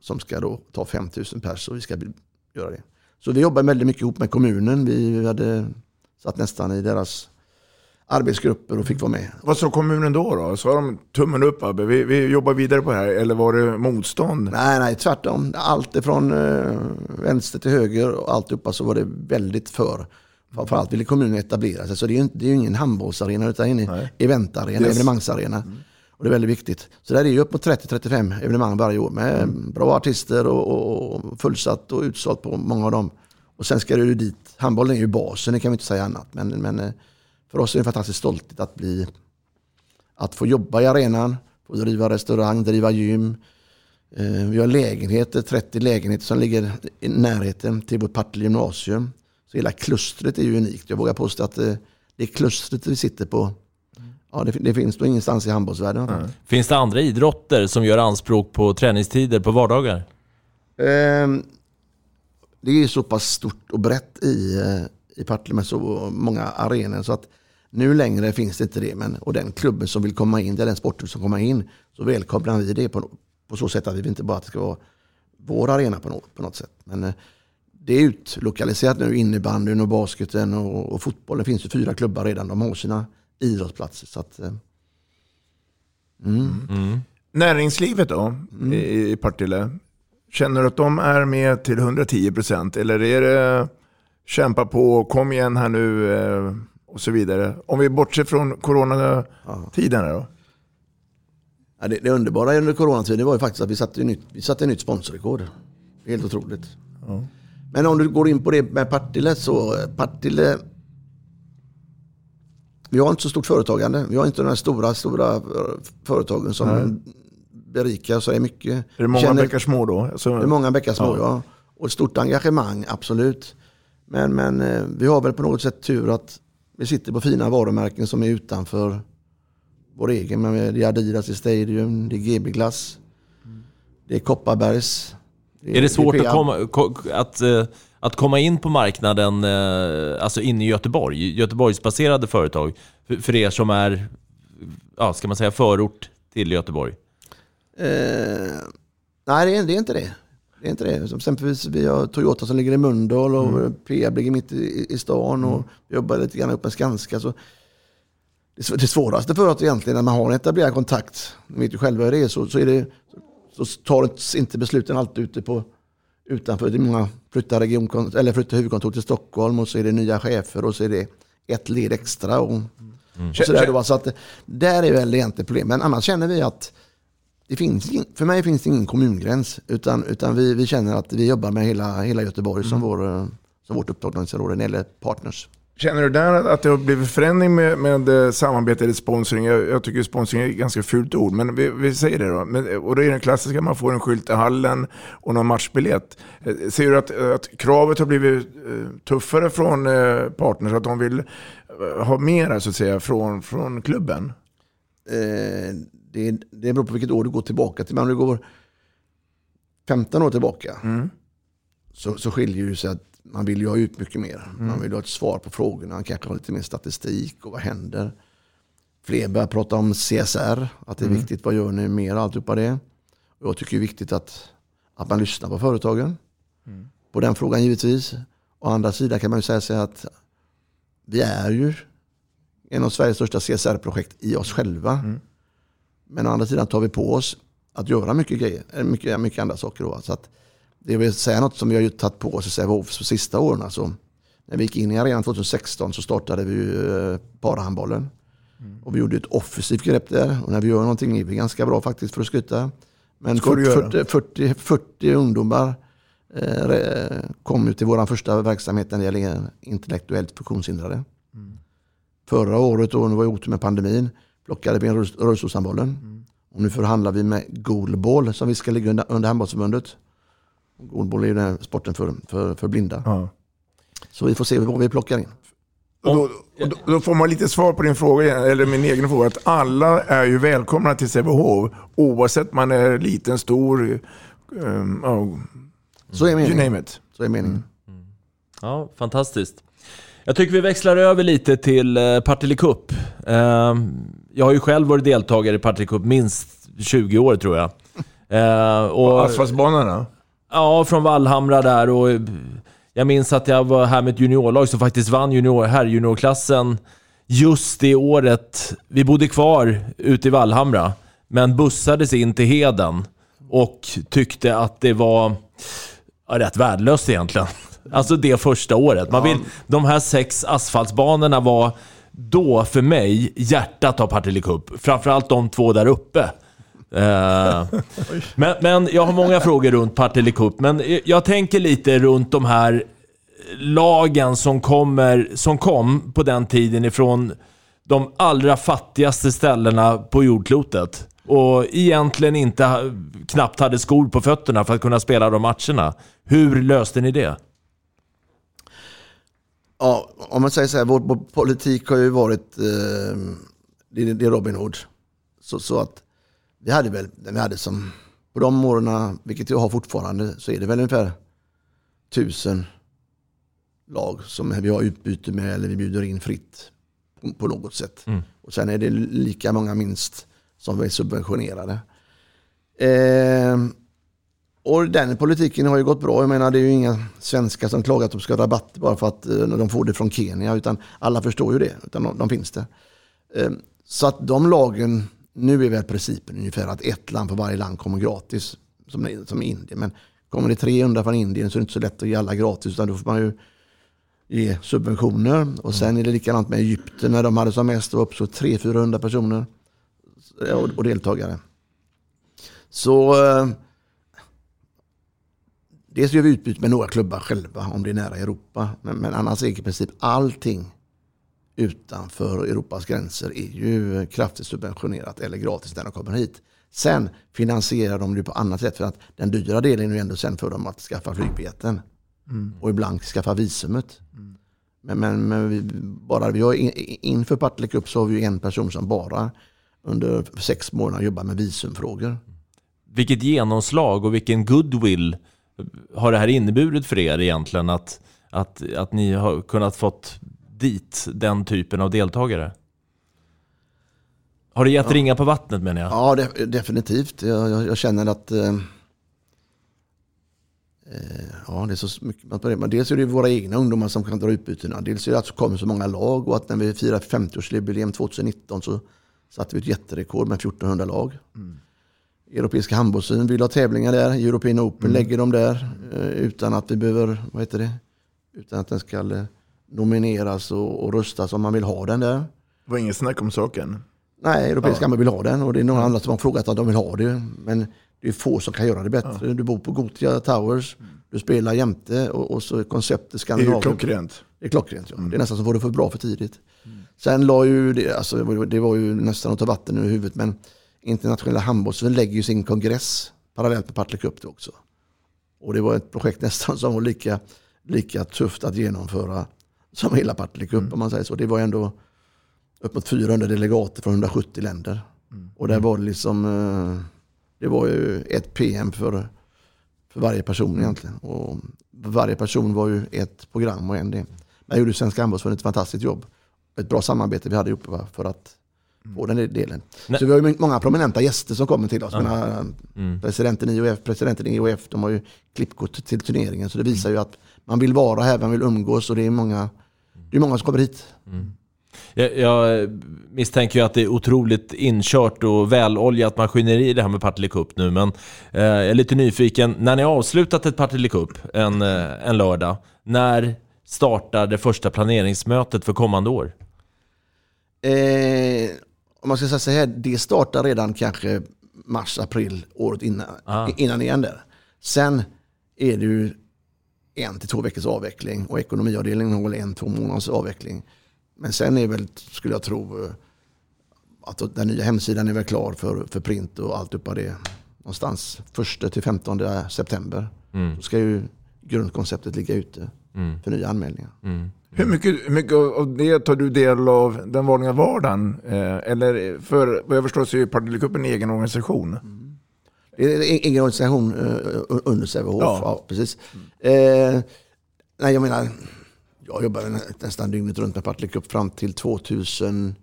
Som ska då ta 5000 pers och vi ska göra det. Så vi jobbar väldigt mycket ihop med kommunen. Vi hade satt nästan i deras arbetsgrupper och fick vara med. Vad sa kommunen då? då? Sa de tummen upp Abbe, vi, vi jobbar vidare på det här? Eller var det motstånd? Nej, nej, tvärtom. Allt ifrån eh, vänster till höger och alltihopa så var det väldigt för. Framförallt ville kommunen etablera sig. Så det är ju, det är ju ingen handbollsarena utan en eventarena, Yes. evenemangsarena. Och det är väldigt viktigt. Så där är ju upp mot 30-35 evenemang varje år med bra artister och, och, fullsatt och utsålt på många av dem. Och sen ska ju dit. Handbollen är ju basen, det kan vi inte säga annat. Men, men eh, för oss är det fantastiskt stoltigt att bli att få jobba i arenan, få driva restaurang, driva gym. Eh, Vi har lägenheter, 30 lägenheter som ligger i närheten till vårt Partille gymnasium. Så hela klustret är ju unikt. Jag vågar påstå att eh, det klustret vi sitter på, ja, det, det finns då ingenstans i handbollsvärlden. Finns det andra idrotter som gör anspråk på träningstider på vardagar? Ehm, det är så pass stort och brett i, eh, i Partille med så många arenor så att nu längre finns det inte det. Men, och den klubben som vill komma in, det är den sporten som kommer in, så välkomnar vi det på, på så sätt att vi vill inte bara att det ska vara vår arena på något, på något sätt. Men eh, det är utlokaliserat nu, innebandyn och basketen och, och fotbollen. Det finns ju fyra klubbar redan, de har sina idrottsplatser. Så att, eh, mm. Näringslivet då, i, i Partille. Känner du att de är med till 110% eller är det kämpa på, kom igen här nu eh, och så vidare? Om vi bortser från coronatiden då? Ja, det, det underbara under coronatiden var ju faktiskt att vi satte, nytt, vi satte nytt sponsorrekord. Helt otroligt. Ja. Men om du går in på det med Partille så Partille vi har inte så stort företagande. Vi har inte de här stora, stora eh, företagen som Nej. berikar så är mycket. Är det många Känner- bäckar små då? Alltså- det är många bäckar små, Ja. ja. Och stort engagemang, absolut. Men, men eh, vi har väl på något sätt tur att vi sitter på fina varumärken som är utanför vår egen. Men det är Adidas i Stadium, det är GB Glass, det är Kopparbergs. Är det svårt att komma, ko- att, eh, att komma in på marknaden, eh, alltså in i Göteborg, Göteborgsbaserade företag, för, för er som är, ja, ska man säga förort till Göteborg? Eh, nej, det är, det är inte det. Det är inte det. Som exempelvis vi har Toyota som ligger i Mölndal och Mm. Peab ligger mitt i, i stan och vi jobbar lite grann upp med Skanska. Så det, sv- det svåraste för oss egentligen när man har en etablerad kontakt, ni vet ju själva hur det är, så, så, är det, så tar inte besluten alltid ute på utanför. Det är många flyttar, eller flyttar huvudkontor till Stockholm och så är det nya chefer och så är det ett led extra. Och, och så där då, så att, där är väl egentligen problemet. Men annars känner vi att det finns, ing- för mig finns det ingen kommungräns. Utan, utan vi, vi känner att vi jobbar med hela, hela Göteborg som, vår, som vårt upptagningsområde när det gäller partners. Känner du där att det har blivit förändring med, med eh, samarbete eller sponsring? Jag, jag tycker sponsring är ett ganska fult ord, men vi, vi säger det då. Men, och då är det klassiska, man får en skylt i hallen och någon matchbiljett. Eh, Ser du att, att kravet har blivit eh, tuffare från partners, att de vill ha mer så att säga från, från klubben? Eh, det, det beror på vilket år du går tillbaka till. Men om du går 15 år tillbaka så, så skiljer det sig att man vill ju ha ut mycket mer. Man vill ha ett svar på frågorna, man kanske har lite mer statistik och vad händer. Fler börjar prata om CSR, att det är Mm. viktigt, vad gör ni mer, alltihopa det. Och jag tycker det är viktigt att, att man lyssnar på företagen. På den frågan givetvis. Å andra sidan kan man ju säga sig att vi är ju en av Sveriges största CSR-projekt i oss själva. Men å andra sidan tar vi på oss att göra mycket grejer, mycket, mycket andra saker. Då. Så att det vill säga något som vi har ju tagit på oss i Sävehof de sista åren. Alltså, när vi gick in i arenan 2016 så startade vi ju eh, parahandbollen. Och vi gjorde ett offensivt grepp där. Och när vi gör någonting är vi ganska bra faktiskt för att skryta. Men Ska du 40, göra? 40, 40, 40 ungdomar eh, kom ju till vår första verksamhet när det gäller intellektuellt funktionshindrade. Förra året, och det var ju otur med pandemin, plockade vi rull- rullstolshandbollen. Och nu förhandlar vi med Goalball som vi ska ligga under, under handbollsförbundet. Goalball är ju den här sporten för, för, för blinda. Så vi får se vad vi plockar in. Och då, och då, då får man lite svar på din fråga, eller min egen fråga. Att alla är ju välkomna till Sävehof oavsett man är liten, stor. Um, oh, Så är meningen. You name it. Så är meningen. Ja, fantastiskt. Jag tycker vi växlar över lite till eh, Partille Cup. Eh, jag har ju själv varit deltagare i Partille Cup minst 20 år tror jag. Eh, och, Asfaltsbanorna? Ja, från Vallhamra där och jag minns att jag var här med ett juniorlag som faktiskt vann junior, herrjuniorklassen just det året. Vi bodde kvar ute i Vallhamra, men bussades in till Heden och tyckte att det var ja, rätt värdelöst egentligen. Alltså det första året. Man vill, De här sex asfaltsbanorna var då för mig hjärtat av Partille Cup. Framförallt de två där uppe. Eh, men, men jag har många frågor runt Partille Cup, men jag tänker lite runt de här lagen som, kommer, som kom på den tiden ifrån de allra fattigaste ställena på jordklotet. Och egentligen inte knappt hade skor på fötterna för att kunna spela de matcherna. Hur löste ni det? Ja, om man säger så här, vår, vår politik har ju varit, eh, det, det är Robin Hood. Så, så att vi hade väl, vi hade som, på de åren, vilket jag har fortfarande, så är det väl ungefär tusen lag som vi har utbyte med eller vi bjuder in fritt på, på något sätt. Mm. Och sen är det lika många minst som vi är subventionerade. Eh, och den politiken har ju gått bra. Jag menar det är ju inga svenskar som klagar att de ska ha rabatt bara för att eh, de får det från Kenya. Utan alla förstår ju det. Utan de, de finns där. Ehm, så att de lagen, nu är väl principen ungefär att ett land för varje land kommer gratis. Som, som Indien. Men kommer det 300 från Indien så är det inte så lätt att ge alla gratis. Utan då får man ju ge subventioner. Och sen är det likadant med Egypten när de hade som mest. Var upp så 300-400 personer eh, och, och deltagare. Så eh, dels gör vi utbyte med några klubbar själva om det är nära Europa. Men, men annars är i princip allting utanför Europas gränser är ju kraftigt subventionerat eller gratis när de kommer hit. Sen finansierar de det på annat sätt för att den dyra delen är ju ändå sen för dem att skaffa flygbiljetten. Mm. Och ibland skaffa visumet. Men, men, men vi, bara vi har in, inför Partille Cup så har vi en person som bara under sex månader jobbar med visumfrågor. Vilket genomslag och vilken goodwill har det här inneburit för er egentligen? Att, att, att ni har kunnat fått dit den typen av deltagare? Har det gett Ja. ringar på vattnet menar jag? Ja, de, definitivt. Jag, jag, jag känner att eh, eh, ja, det är så mycket man börjar med. Dels är det våra egna ungdomar som kan dra utbytena. Dels är det att det kommer så många lag och att när vi firar 50-årsjubileum 2019 så satte vi ett jätterekord med 1400 lag. Europeiska handbollsyn vill ha tävlingar där. European Open lägger de där eh, utan att vi behöver, vad heter det? Utan att den ska eh, nomineras och, och röstas om man vill ha den där. Det var inget snack om saken. Nej, Europeiska Ja. handboll vill ha den och det är några andra som har frågat att de vill ha det. Men det är få som kan göra det bättre. Du bor på Gothia Towers, du spelar jämte och, och så är konceptet Skandinavien. klockrent. Det är klockrent, ja. Det är nästan som får det för bra för tidigt. Sen la ju det, alltså det var- det var ju nästan att ta vatten ur huvudet, men internationella handbollsförbundet lägger ju sin kongress parallellt med Partille Cup också. Och det var ett projekt nästan som var lika, lika tufft att genomföra som hela Partille Cup om man säger så. Det var ändå upp mot 400 delegater från 170 länder. Och där var det liksom, eh, det var ju ett PM för, för varje person egentligen. Och varje person var ju ett program och en del. Men gjorde Svenska handbollsförbundet ett fantastiskt jobb. Ett bra samarbete vi hade ihop för att få den delen. Nej. Så vi har ju många prominenta gäster som kommer till oss. Ja. Mm. Presidenten i IOF, presidenten i IOF, de har ju klippkort till turneringen. Så det visar ju att man vill vara här, man vill umgås och det är många, det är många som kommer hit. Jag, jag misstänker ju att det är otroligt inkört och väloljat maskineri det här med Partille Cup nu, men eh, jag är lite nyfiken. När ni har avslutat ett Partille Cup en, eh, en lördag, när startar det första planeringsmötet för kommande år? Eh, om man ska säga så här, det startar redan kanske mars, april året innan, Ah. innan igen där. Sen är det ju en till två veckors avveckling och ekonomiavdelningen har väl en, två månaders avveckling. Men sen är väl, skulle jag tro, eh, att den nya hemsidan är väl klar för, för print och allt uppa det. Någonstans 1 till 15 september. Mm. Så ska ju grundkonceptet ligga ute Mm. för nya anmälningar. Hur mycket, hur mycket av det tar du del av den vanliga vardagen? Eh, eller för vad jag förstår så är Partille Cup en egen organisation. Det är en egen organisation eh, under Sävehof. Ja. Ja. precis. Eh, nej, jag menar, jag jobbade nä- nästan dygnet runt med Partille Cup fram till 2010,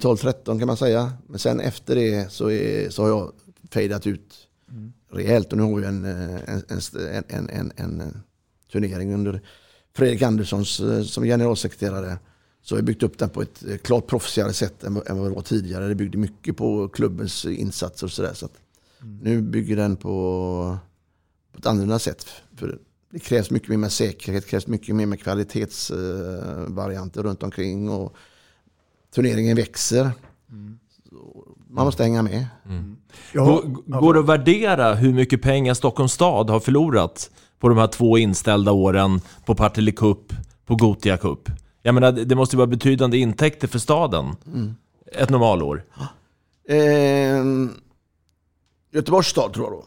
12, 13 kan man säga. Men sen efter det så, är, så har jag fejdat ut rejält. Och nu har vi en, eh, en, en, en, en, en, en turnering under Fredrik Anderssons eh, som generalsekreterare. Så vi har byggt upp den på ett eh, klart proffsigare sätt än, vad- än vad det var tidigare. Det byggde mycket på klubbens insatser och sådär. Så att nu bygger den på, på ett annorlunda sätt. För det krävs mycket mer med säkerhet, krävs mycket mer med kvalitetsvarianter runt omkring. Och turneringen växer. Så Man måste hänga med. Går, går det att värdera hur mycket pengar Stockholms stad har förlorat på de här två inställda åren på Partille Cup, på Gotia Cup? Jag menar, det måste ju vara betydande intäkter för staden. Mm. Ett normalår. Eh, Göteborgs stad tror jag då.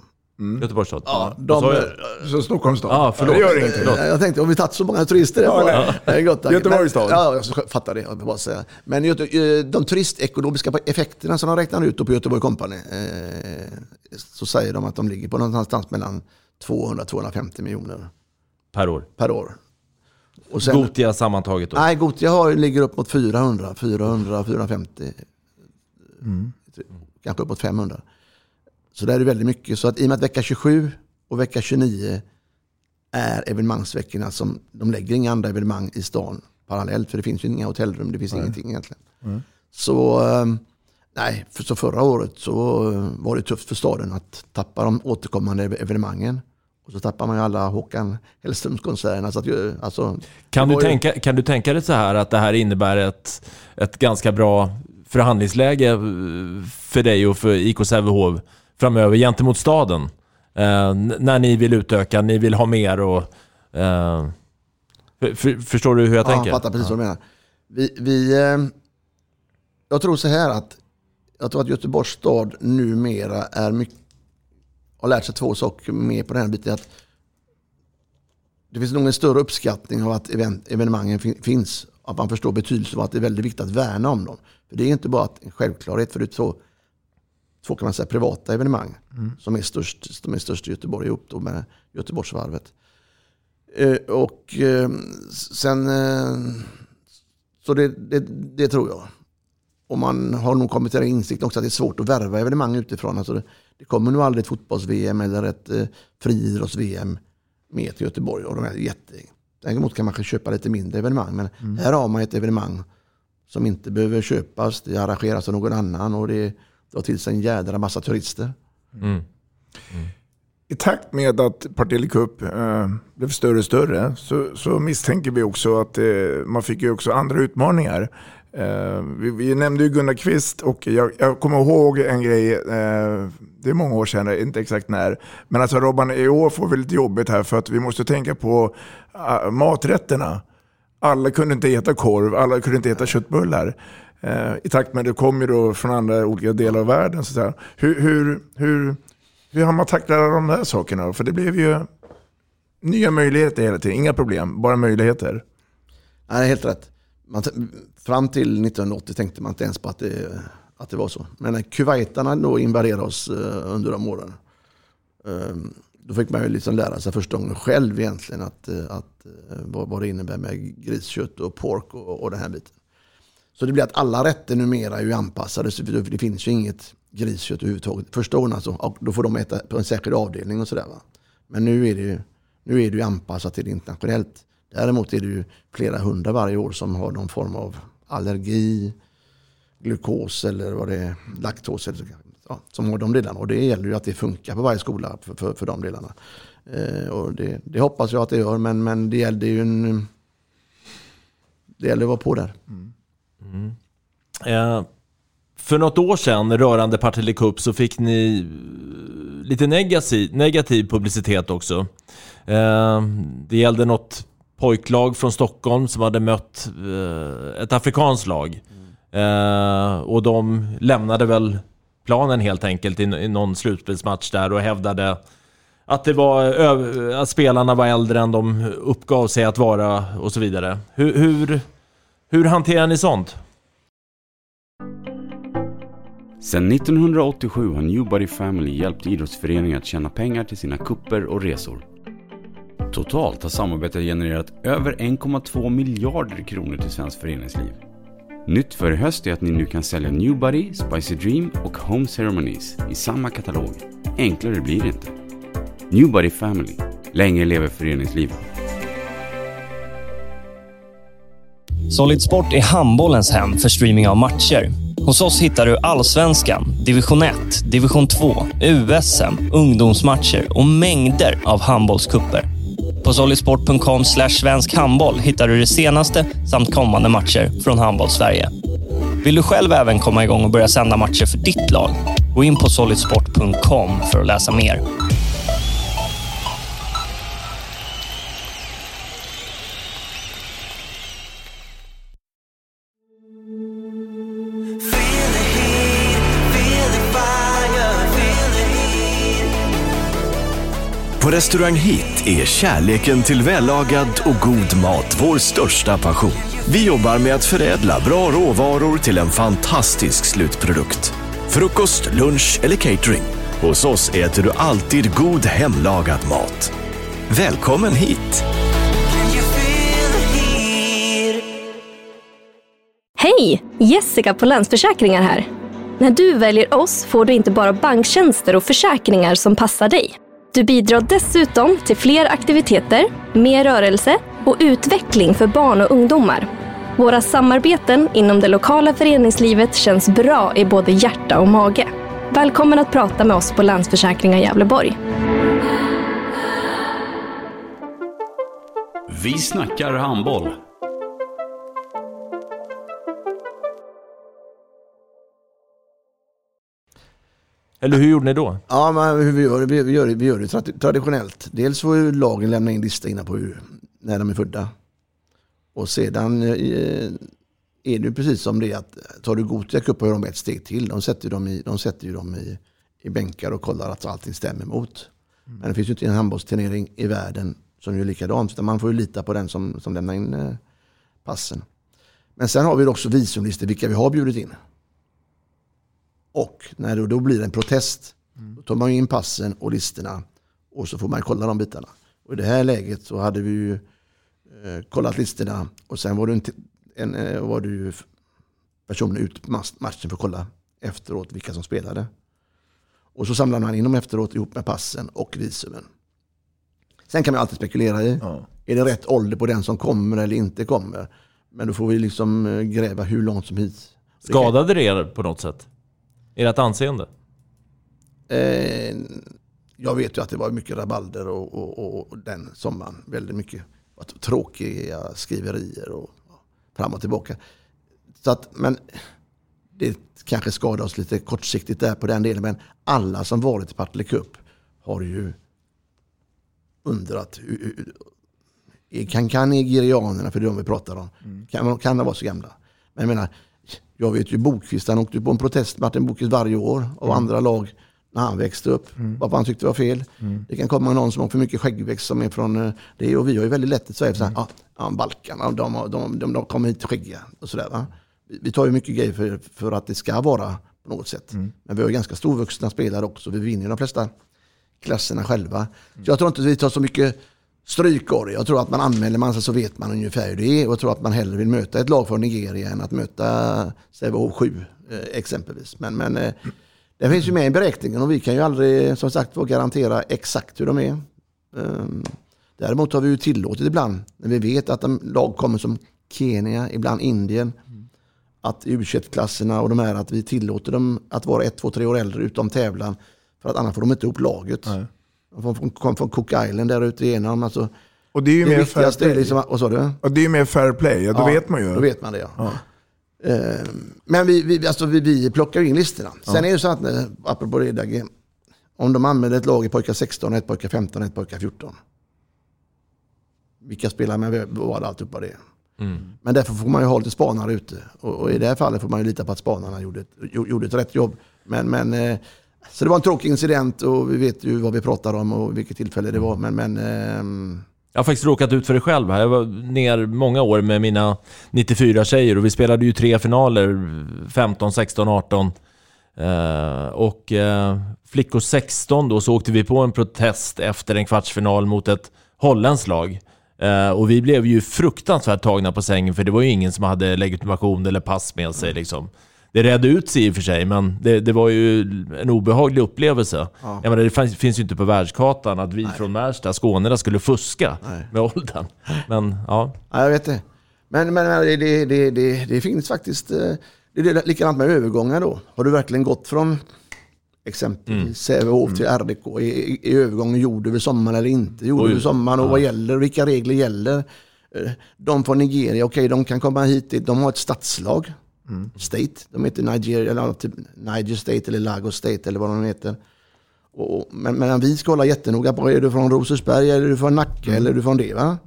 Göteborgs stad? Ja, de, jag? Så Stockholms stad? Ja, förlåt. Det gör ingenting. Jag, jag tänkte, om vi tagit så många turister. Ja, gott. Göteborgs stad. Ja, jag fattar det. Jag bara säga. Men de turistekonomiska effekterna som de räknar ut på Göteborg Company. Eh, så säger de att de ligger på någonstans mellan 200-250 miljoner Per år. per år. Och Gotia sammantaget då? Nej, Gotia har, ligger upp mot 400, 400, 450. Kanske upp mot 500. Så det är väldigt mycket. Så att i och med att vecka 27 och vecka 29 är evenemangsveckorna som de lägger inga andra evenemang i stan parallellt. För det finns ju inga hotellrum, det finns Nej. ingenting egentligen. Mm. Så, eh, nej, för, så förra året så eh, var det tufft för staden att tappa de återkommande ev- evenemangen. Och så tappar man ju alla Håkan Hellströms-konserterna. Så att, ju- alltså, Kan du, ju- tänka, kan du tänka dig så här att det här innebär ett, ett ganska bra förhandlingsläge eh, för dig och för IK Sävehof framöver gentemot staden? Eh, när ni vill utöka, ni vill ha mer och... Eh, för, för, förstår du hur jag ja, tänker? Jag fattar precis vad du menar. Vi, vi, eh, jag tror så här att jag tror att Göteborgs stad numera är mycket, har lärt sig två saker mer på den här biten. Att det finns nog en större uppskattning av att event, evenemangen fin, finns. Att man förstår betydelsen av att det är väldigt viktigt att värna om dem. För Det är inte bara en självklarhet, för det är två, två kan man säga, privata evenemang Mm. som är störst, de är störst i Göteborg ihop då med Göteborgsvarvet. Eh, och eh, sen, eh, så det, det, det tror jag. Och man har nog kommit till den insikten också att det är svårt att värva evenemang utifrån. Alltså det, det kommer nog aldrig ett fotbolls-VM eller ett eh, friidrotts-VM med till Göteborg. Och de är jätte... Däremot kan man kanske köpa lite mindre evenemang. Men Mm. här har man ett evenemang som inte behöver köpas. Det arrangeras av någon annan och det drar till sig en jädra massa turister. Mm. I takt med att Partille Cup eh, blev större och större så, så misstänker vi också att eh, man fick ju också andra utmaningar. Eh, vi, vi nämnde ju Gunnar Kvist och jag, jag kommer ihåg en grej, eh, det är många år sedan, inte exakt när. Men alltså Robban, i år får vi lite jobbigt här för att vi måste tänka på uh, maträtterna. Alla kunde inte äta korv, alla kunde inte äta köttbullar. Eh, I takt med att det kom ju då från andra olika delar av världen. Så där. Hur, hur, hur, hur har man tacklat de här sakerna? För det blev ju nya möjligheter hela tiden. Inga problem, bara möjligheter. Nej, helt rätt. Man, fram till 1980 tänkte man inte ens på att det, att det var så. Men när kuwaitarna då invaderade oss eh, under de åren. eh, Då fick man ju liksom lära sig första gången själv egentligen att, eh, att, eh, vad, vad det innebär med griskött och pork och, och den här biten. Så det blir att alla rätter numera är ju anpassade. Så det, finns ju inget griskött överhuvudtaget. Första åren alltså, och då får de äta på en särskild avdelning och sådär. Men nu är det ju, nu är det ju anpassat till internationellt. Däremot är det ju flera hundra varje år som har någon form av allergi, glukos eller vad det är, laktos. Eller, ja, som har de delarna. Och det gäller ju att det funkar på varje skola för, för, för de delarna. Eh, och det, det hoppas jag att det gör, men, men det gäller ju en... Det gäller att vara på där. Mm. Eh, för något år sedan rörande Partille Cup så fick ni eh, lite negativ, negativ publicitet också. Eh, det gällde något pojklag från Stockholm som hade mött eh, ett afrikanskt lag. Mm. och de lämnade väl planen helt enkelt i, i någon slutspelsmatch där och hävdade att, det var, att spelarna var äldre än de uppgav sig att vara och så vidare. Hur, hur, hur hanterar ni sånt? Sedan 1987 har Newbody Family hjälpt idrottsföreningar att tjäna pengar till sina kupper och resor. Totalt har samarbetet genererat över 1,2 miljarder kronor till svenskt föreningsliv. Nytt för i höst är att ni nu kan sälja Newbody, Spicy Dream och Home Ceremonies i samma katalog. Enklare blir det inte. Newbody Family. Länge lever föreningslivet. Solid Sport är handbollens hem för streaming av matcher. Hos oss hittar du Allsvenskan, Division 1, Division 2, USM, ungdomsmatcher och mängder av handbollskupper. På solidsport.com svensk handboll hittar du det senaste samt kommande matcher från Handboll-Sverige. Vill du själv även komma igång och börja sända matcher för ditt lag? Gå in på solidsport.com för att läsa mer. På Restaurang Hit är kärleken till vällagad och god mat vår största passion. Vi jobbar med att förädla bra råvaror till en fantastisk slutprodukt. Frukost, lunch eller catering. Hos oss äter du alltid god hemlagad mat. Välkommen hit! Hej! Jessica på Länsförsäkringar här. När du väljer oss får du inte bara banktjänster och försäkringar som passar dig. Du bidrar dessutom till fler aktiviteter, mer rörelse och utveckling för barn och ungdomar. Våra samarbeten inom det lokala föreningslivet känns bra i både hjärta och mage. Välkommen att prata med oss på Länsförsäkringar Gävleborg. Vi snackar handboll. Eller hur gjorde ni då? Ja, men hur vi gör det, vi gör det, vi gör det traditionellt. Dels får ju lagen lämna in lista innan på hur, när de är födda. Och sedan eh, är det ju precis som det att tar du Gothia Cup och gör de ett steg till. De sätter ju dem i, de sätter ju dem i, i bänkar och kollar att allting stämmer mot. Men det finns ju inte en handbollsturnering i världen som gör likadant. Utan man får ju lita på den som, som lämnar in eh, passen. Men sen har vi också visumlistor vilka vi har bjudit in. Och när det då blir en protest, då tar man in passen och listorna och så får man kolla de bitarna. Och i det här läget så hade vi ju eh, kollat listorna och sen var det, en, en, eh, var det ju på mas- matchen för att kolla efteråt vilka som spelade. Och så samlade man in dem efteråt ihop med passen och visumen. Sen kan man alltid spekulera i, är det rätt ålder på den som kommer eller inte kommer? Men då får vi liksom eh, gräva hur långt som hit. Skadade det er på något sätt? Ert anseende? Eh, jag vet ju att det var mycket rabalder och, och, och den sommaren. Väldigt mycket tråkiga skriverier och fram och tillbaka. Så att, men det kanske skadar oss lite kortsiktigt där på den delen. Men alla som varit i Partille Cup har ju undrat. Kan, kan nigerianerna, för det är de vi pratar om, kan, kan de vara så gamla? Men jag menar, jag vet ju Bokvist, han åkte på en protest, Martin Bokvist varje år av Mm. andra lag när han växte upp. Varför han tyckte det var fel. Mm. Det kan komma någon som har för mycket skäggväxt som är från eh, det. Och vi har ju väldigt lätt att säga så här, ja, Balkan, de, de, de, de kommer hit skäggiga och sådär. Va? Vi, tar ju mycket grejer för, för att det ska vara på något sätt. Men vi har ganska storvuxna spelare också. Vi vinner de flesta klasserna själva. Så jag tror inte att vi tar så mycket strykor. Jag tror att man anmäler man sig så vet man ungefär hur det är. Och jag tror att man hellre vill möta ett lag från Nigeria än att möta Sävehof 7 eh, exempelvis. Men, men eh, det finns ju med i beräkningen och vi kan ju aldrig som sagt garantera exakt hur de är. Ehm, däremot har vi ju tillåtit ibland, när vi vet att en lag kommer som Kenya, ibland Indien, att u klasserna och de här, att vi tillåter dem att vara ett, två, tre år äldre utom tävlan. För att annars får de inte ihop laget. De kom från Cook Island där ute igenom. Alltså, Och det är ju det mer fair play. liksom, vad sa du? Och det är ju mer fair play, ja, då vet man ju. Då vet man det ja. Eh, Men vi, vi, alltså vi, vi plockar in listorna. Sen Ja. är det ju så att, eh, apropå det Dagge, om de anmäler ett lag i pojkar 16, ett pojkar 15, ett pojkar 14. Vilka spelar med vad alltihopa det är. Mm. Men därför får man ju ha lite spanare ute. Och, och i det här fallet får man ju lita på att spanarna gjorde ett, gjo- gjorde ett rätt jobb. Men, men, eh, så det var en tråkig incident och vi vet ju vad vi pratar om och vilket tillfälle det var. Men, men eh, Jag har faktiskt råkat ut för det själv här. Jag var ner många år med mina 94 tjejer och vi spelade ju tre finaler, 15, 16, 18. Eh, och eh, flickor 16 då så åkte vi på en protest efter en kvartsfinal mot ett holländskt lag. Eh, och vi blev ju fruktansvärt tagna på sängen för det var ju ingen som hade legitimation eller pass med sig liksom. Det redde ut sig i och för sig, men det, det var ju en obehaglig upplevelse. Ja. Jag menar, det fanns, finns ju inte på världskartan att vi från Märsta, Skåne, skulle fuska med åldern. Men ja, Ja, jag vet det. Men, men det, det, det, det, det finns faktiskt... eh, Det är likadant med övergångar då. Har du verkligen gått från exempelvis Sävehof till RDK? Är, är övergången gjord över sommaren eller inte? Gjord Oj. över sommaren och Ja. vad gäller? Vilka regler gäller? Eh, De från Nigeria, okej de kan komma hit. De har ett stadslag. State. De heter Nigeria, eller typ Niger State eller Lagos State eller vad de heter. Och, och- men, men vi ska hålla jättenoga på, är du från Rosersberg eller är du från Nacka eller är du från det? Va?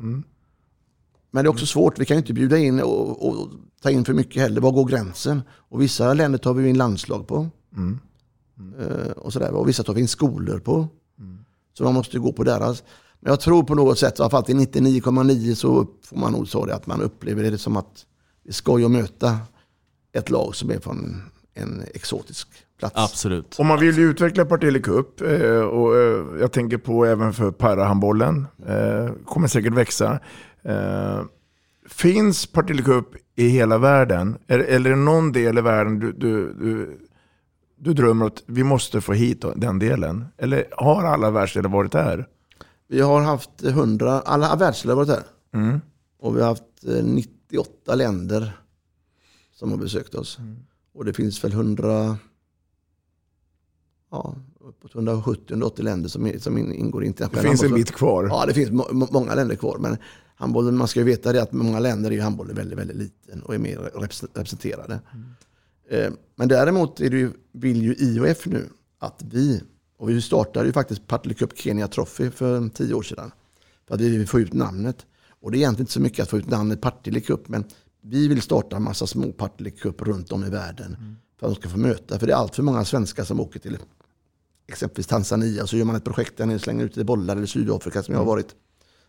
Men det är också svårt, vi kan ju inte bjuda in och, och ta in för mycket heller. Var går gränsen? Och vissa länder tar vi in landslag på. Eh, och, sådär. och vissa tar vi in skolor på. Så man måste ju gå på deras. Men jag tror på något sätt, i alla fall till 99,9 så får man nog säga det att man upplever det som att det är skoj att möta ett lag som är från en exotisk plats. absolut. Och man vill ju utveckla Partille Cup eh, och eh, jag tänker på även för parahandbollen. Eh, kommer säkert växa. Finns Partille Cup i hela världen? Eller, är det någon del i världen du, du, du, du drömmer att vi måste få hit den delen? Eller har alla världsdelar varit där? Vi har haft 100, alla världsdelar har varit här. Mm. Och vi har haft eh, 98 länder som har besökt oss. Mm. Och det finns väl 100, ja, uppåt 170-180 länder som, som in- ingår i internationella Det finns en handbolls- bit kvar. Ja, det finns må, må- många länder kvar. Men handbollen, man ska ju veta det att många länder är handbollen väldigt, väldigt liten och är mer repres- representerade. Mm. Eh, Men däremot är det ju, vill ju IOF nu att vi, och vi startade ju faktiskt Partille Cup Kenya Trophy för tio år sedan. För att vi vill få ut namnet. Och det är egentligen inte så mycket att få ut namnet Partille Cup, men vi vill starta en massa små Partille Cup runt om i världen. För att de ska få möta, för det är allt för många svenskar som åker till exempelvis Tanzania, så gör man ett projekt där nere, slänger ut lite bollar, eller Sydafrika som jag har varit.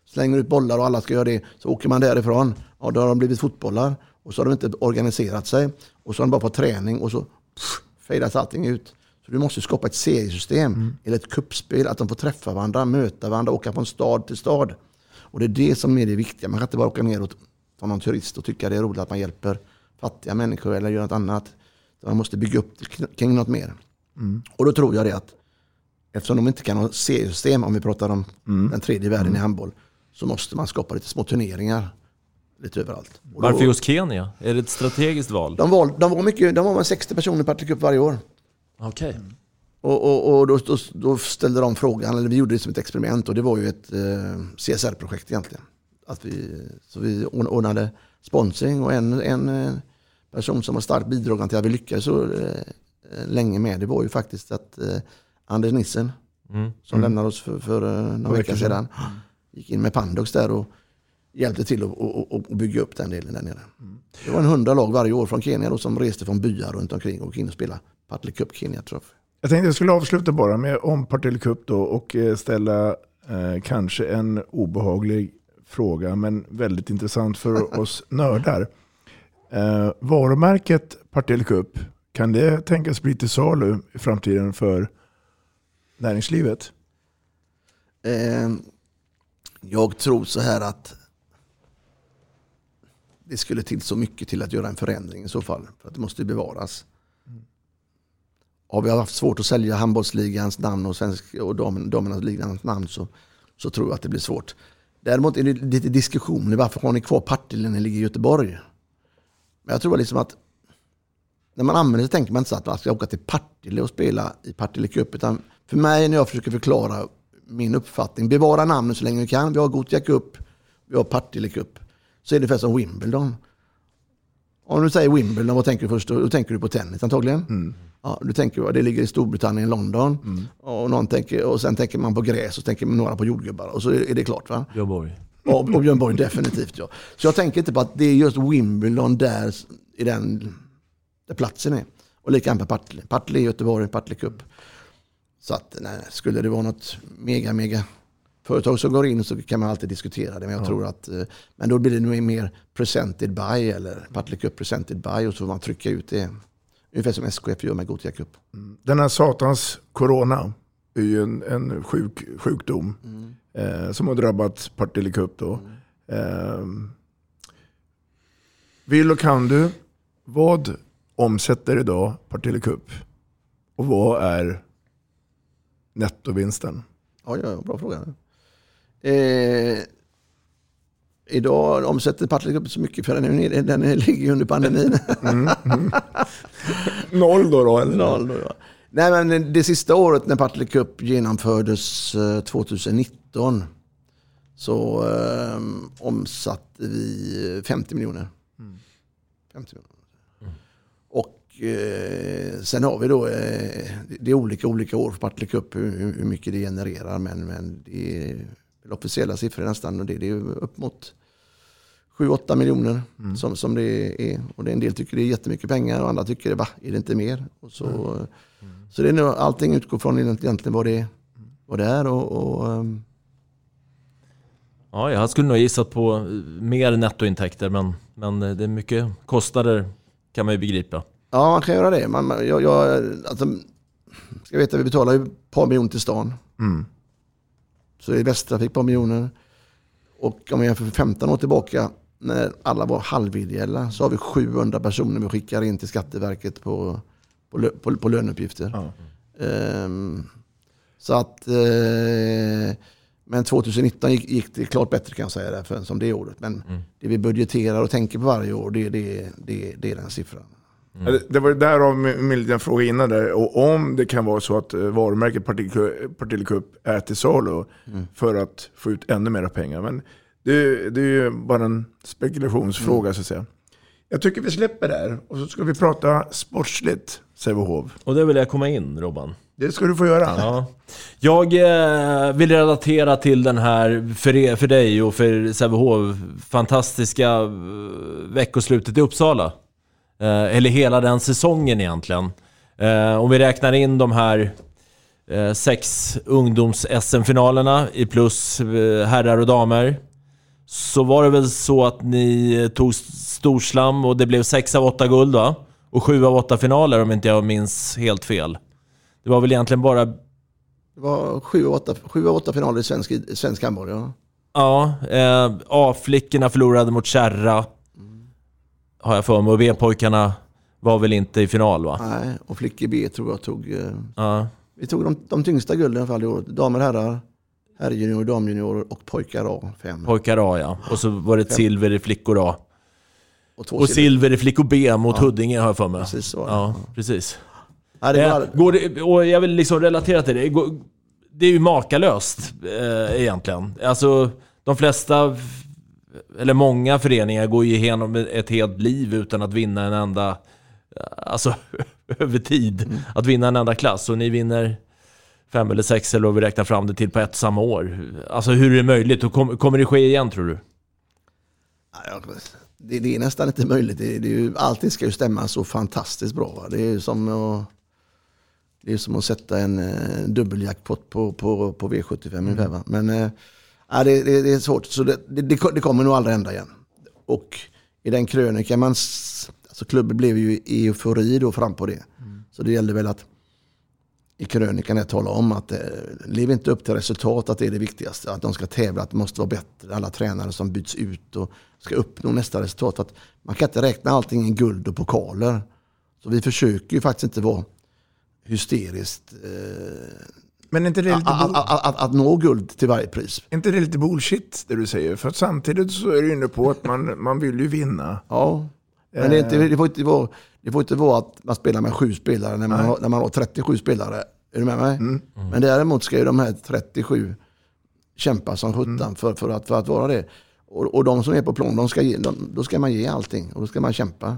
Slänger ut bollar och alla ska göra det, så åker man därifrån, och då har de blivit fotbollar. Och så har de inte organiserat sig, och så har de bara fått träning, och så pff, fejdas allting ut. Så du måste skapa ett seriesystem, eller ett kuppspel, att de får träffa varandra, möta varandra, åka från stad till stad. Och det är det som är det viktiga. Man kan inte bara åka ner och vara någon turist och tycka det är roligt att man hjälper fattiga människor eller gör något annat. Man måste bygga upp det kring något mer. Mm. Och då tror jag det att eftersom de inte kan ha seriesystem, om vi pratar om Mm. den tredje världen i handboll, så måste man skapa lite små turneringar lite överallt. Och Varför då, just Kenya? Är det ett strategiskt val? de, var, de var mycket, de var med 60 personer per Cup varje år. Okej. Och, och, och då, då, då ställde de frågan, eller vi gjorde det som ett experiment och det var ju ett eh, CSR-projekt egentligen. Att vi, så vi ordnade sponsring och en, en eh, person som var starkt bidragande till att vi lyckades så eh, länge med det var ju faktiskt att eh, Anders Nissen Mm. som Mm. lämnade oss för, för några veckor sedan gick in med Pandox där och hjälpte till att och, och, bygga upp den delen där nere. Det var en hundra lag varje år från Kenya då, som reste från byar runt omkring och gick in och spelade Partille Cup Kenya Trophy. Jag tänkte jag skulle avsluta bara med om Partille Cup då och ställa eh, kanske en obehaglig fråga men väldigt intressant för oss nördar. Eh, varumärket Partille Cup, kan det tänkas bli till salu i framtiden för näringslivet? Eh, jag tror så här att det skulle till så mycket till att göra en förändring i så fall. För att det måste bevaras. Har vi haft svårt att sälja handbollsligans namn och, svensk, och dam, damernas ligans namn så, så tror jag att det blir svårt. Däremot är det lite diskussioner. Varför har ni kvar Partille när ni ligger i Göteborg? Men jag tror liksom att när man använder det tänker man inte så att man ska åka till Partille och spela i Partille Cup. Utan för mig när jag försöker förklara min uppfattning, bevara namnet så länge vi kan. Vi har Gothia Cup, vi har Partille Cup. Så är det ungefär som Wimbledon. Om du säger Wimbledon, vad tänker du först? Då tänker du på tennis antagligen. Mm. Ja, du tänker, det ligger i Storbritannien, London. Och, någon tänker, och sen tänker man på gräs och tänker några på jordgubbar. Och så är det klart. va? Björn Borg. Och, och Björn Borg definitivt ja. Så jag tänker inte på att det är just Wimbledon där, i den, där platsen är. Och likadant med Partille. Partille är Göteborg, Partille Cup. Så att nej, skulle det vara något mega, mega företag som går in så kan man alltid diskutera det. Men jag Ja. tror att, eh, men då blir det nog mer presented by eller Partille Cup presented by och så får man trycka ut det. Ungefär som SKF gör med Gothia Cup. Den här satans corona är ju en, en sjuk, sjukdom eh, som har drabbat Partille Cup. Då. Eh, vill och kan du, vad omsätter idag Partille Cup? Och vad är nettovinsten? Ja, ja, bra fråga. Eh, idag omsätter Partille så mycket för den, är, den ligger under pandemin. Mm, mm. Noll då? då eller? Noll då, ja. Nej, men det sista året när Partille Cup genomfördes eh, 2019 så eh, omsatte vi 50 miljoner. 50 miljoner. Och eh, sen har vi då, eh, det är olika olika år för Partille Cup hur, hur mycket det genererar men, men det är väl officiella siffror nästan och det, det är ju upp mot 7-8 miljoner som, som det är. Och det en del tycker det är jättemycket pengar och andra tycker va, är det inte mer? Och så, så det är nog, allting utgår från egentligen vad det, vad det är. Och, och, ehm, Ja, jag skulle nog gissat på eh, mer nettointäkter men, men eh, det är mycket kostnader kan man ju begripa. Ja, man kan göra det. Man- jag, jag, alltså, ska veta, vi betalar ju ett par miljoner till stan. Mm. Så det är Västtrafik ett par miljoner. Och om vi jämför för 15 år tillbaka när alla var halvideella så har vi 700 personer vi skickar in till Skatteverket på, på, på, på löneuppgifter. Ehm, så att, eh, men 2019 gick, gick det klart bättre kan jag säga därför, som det året. Men det vi budgeterar och tänker på varje år, det, det, det, det är den siffran. Ja, Det, det var därav min lilla fråga innan där. Och om det kan vara så att eh, varumärket Partille Cup- Partille Cup är till salu för att få ut ännu mer pengar. Men det, det är ju bara en spekulationsfråga så att säga. Jag tycker vi släpper där och så ska vi prata sportsligt, Sävehof. Och det vill jag komma in Robban. Det ska du få göra. Ja. Jag eh, vill relatera till den här, för, er, för dig och för Sävehof, fantastiska eh, veckoslutet i Uppsala. Eh, eller hela den säsongen egentligen. Eh, om vi räknar in de här eh, sex ungdoms-SM-finalerna i plus herrar och damer. Så var det väl så att ni tog storslam och det blev sex av åtta guld va? Och sju av åtta finaler om inte jag minns helt fel. Det var väl egentligen bara... Det var sju av åtta, sju av åtta finaler i svensk, svensk handboll, ja. Ja, eh, A-flickorna förlorade mot Kärra. Har jag för mig. Och B-pojkarna var väl inte i final va? Nej, och flickor B tror jag tog... Eh, Ja. Vi tog de, de tyngsta gulden i alla fall i år. Damer, herrar, herrjunior, damjunior och pojkar A. Fem. Pojkar A ja. Och så var det ett silver i flickor A. Och Och silver. silver i flickor B mot Ja. Huddinge har jag för mig. Precis så. Ja, precis. Ja, det Eh, var- går det, och jag vill liksom relatera till det. Det är ju makalöst eh, egentligen. Alltså, de flesta, eller många föreningar går ju igenom ett helt liv utan att vinna en enda, alltså över tid, Mm. att vinna en enda klass. Och ni vinner fem eller sex eller vad vi räknar fram det till på ett samma år. Alltså hur är det möjligt? Och kom, kommer det ske igen tror du? Det, det är nästan inte möjligt. Det, det är ju, allting ska ju stämma så fantastiskt bra. Va? Det är ju som att, det är som att sätta en eh, dubbeljackpot på, på, på V75 ungefär. Va? Men eh, ja, det, det, det är svårt. Så det, det, kommer nog aldrig hända igen. Och i den krönikan, man, alltså klubben blev ju i eufori då fram på det. Så det gällde väl att i krönikan jag tala om att eh, lev inte upp till resultat, att det är det viktigaste. Att de ska tävla, att det måste vara bättre. Alla tränare som byts ut och ska uppnå nästa resultat. Att man kan inte räkna allting i guld och pokaler. Så vi försöker ju faktiskt inte vara hysteriskt eh, Men inte det lite, att, att, att, att nå guld till varje pris. inte det lite bullshit det du säger? För att samtidigt så är du inne på att man, man vill ju vinna. Ja, men det, är inte, det, får inte vara, det får inte vara att man spelar med sju spelare när man, har, när man har 37 spelare. Är du med mig? Men däremot ska ju de här 37 kämpa som sjutton för, för, att, för att vara det. Och, och de som är på plan, de ska ge, de, då ska man ge allting och då ska man kämpa.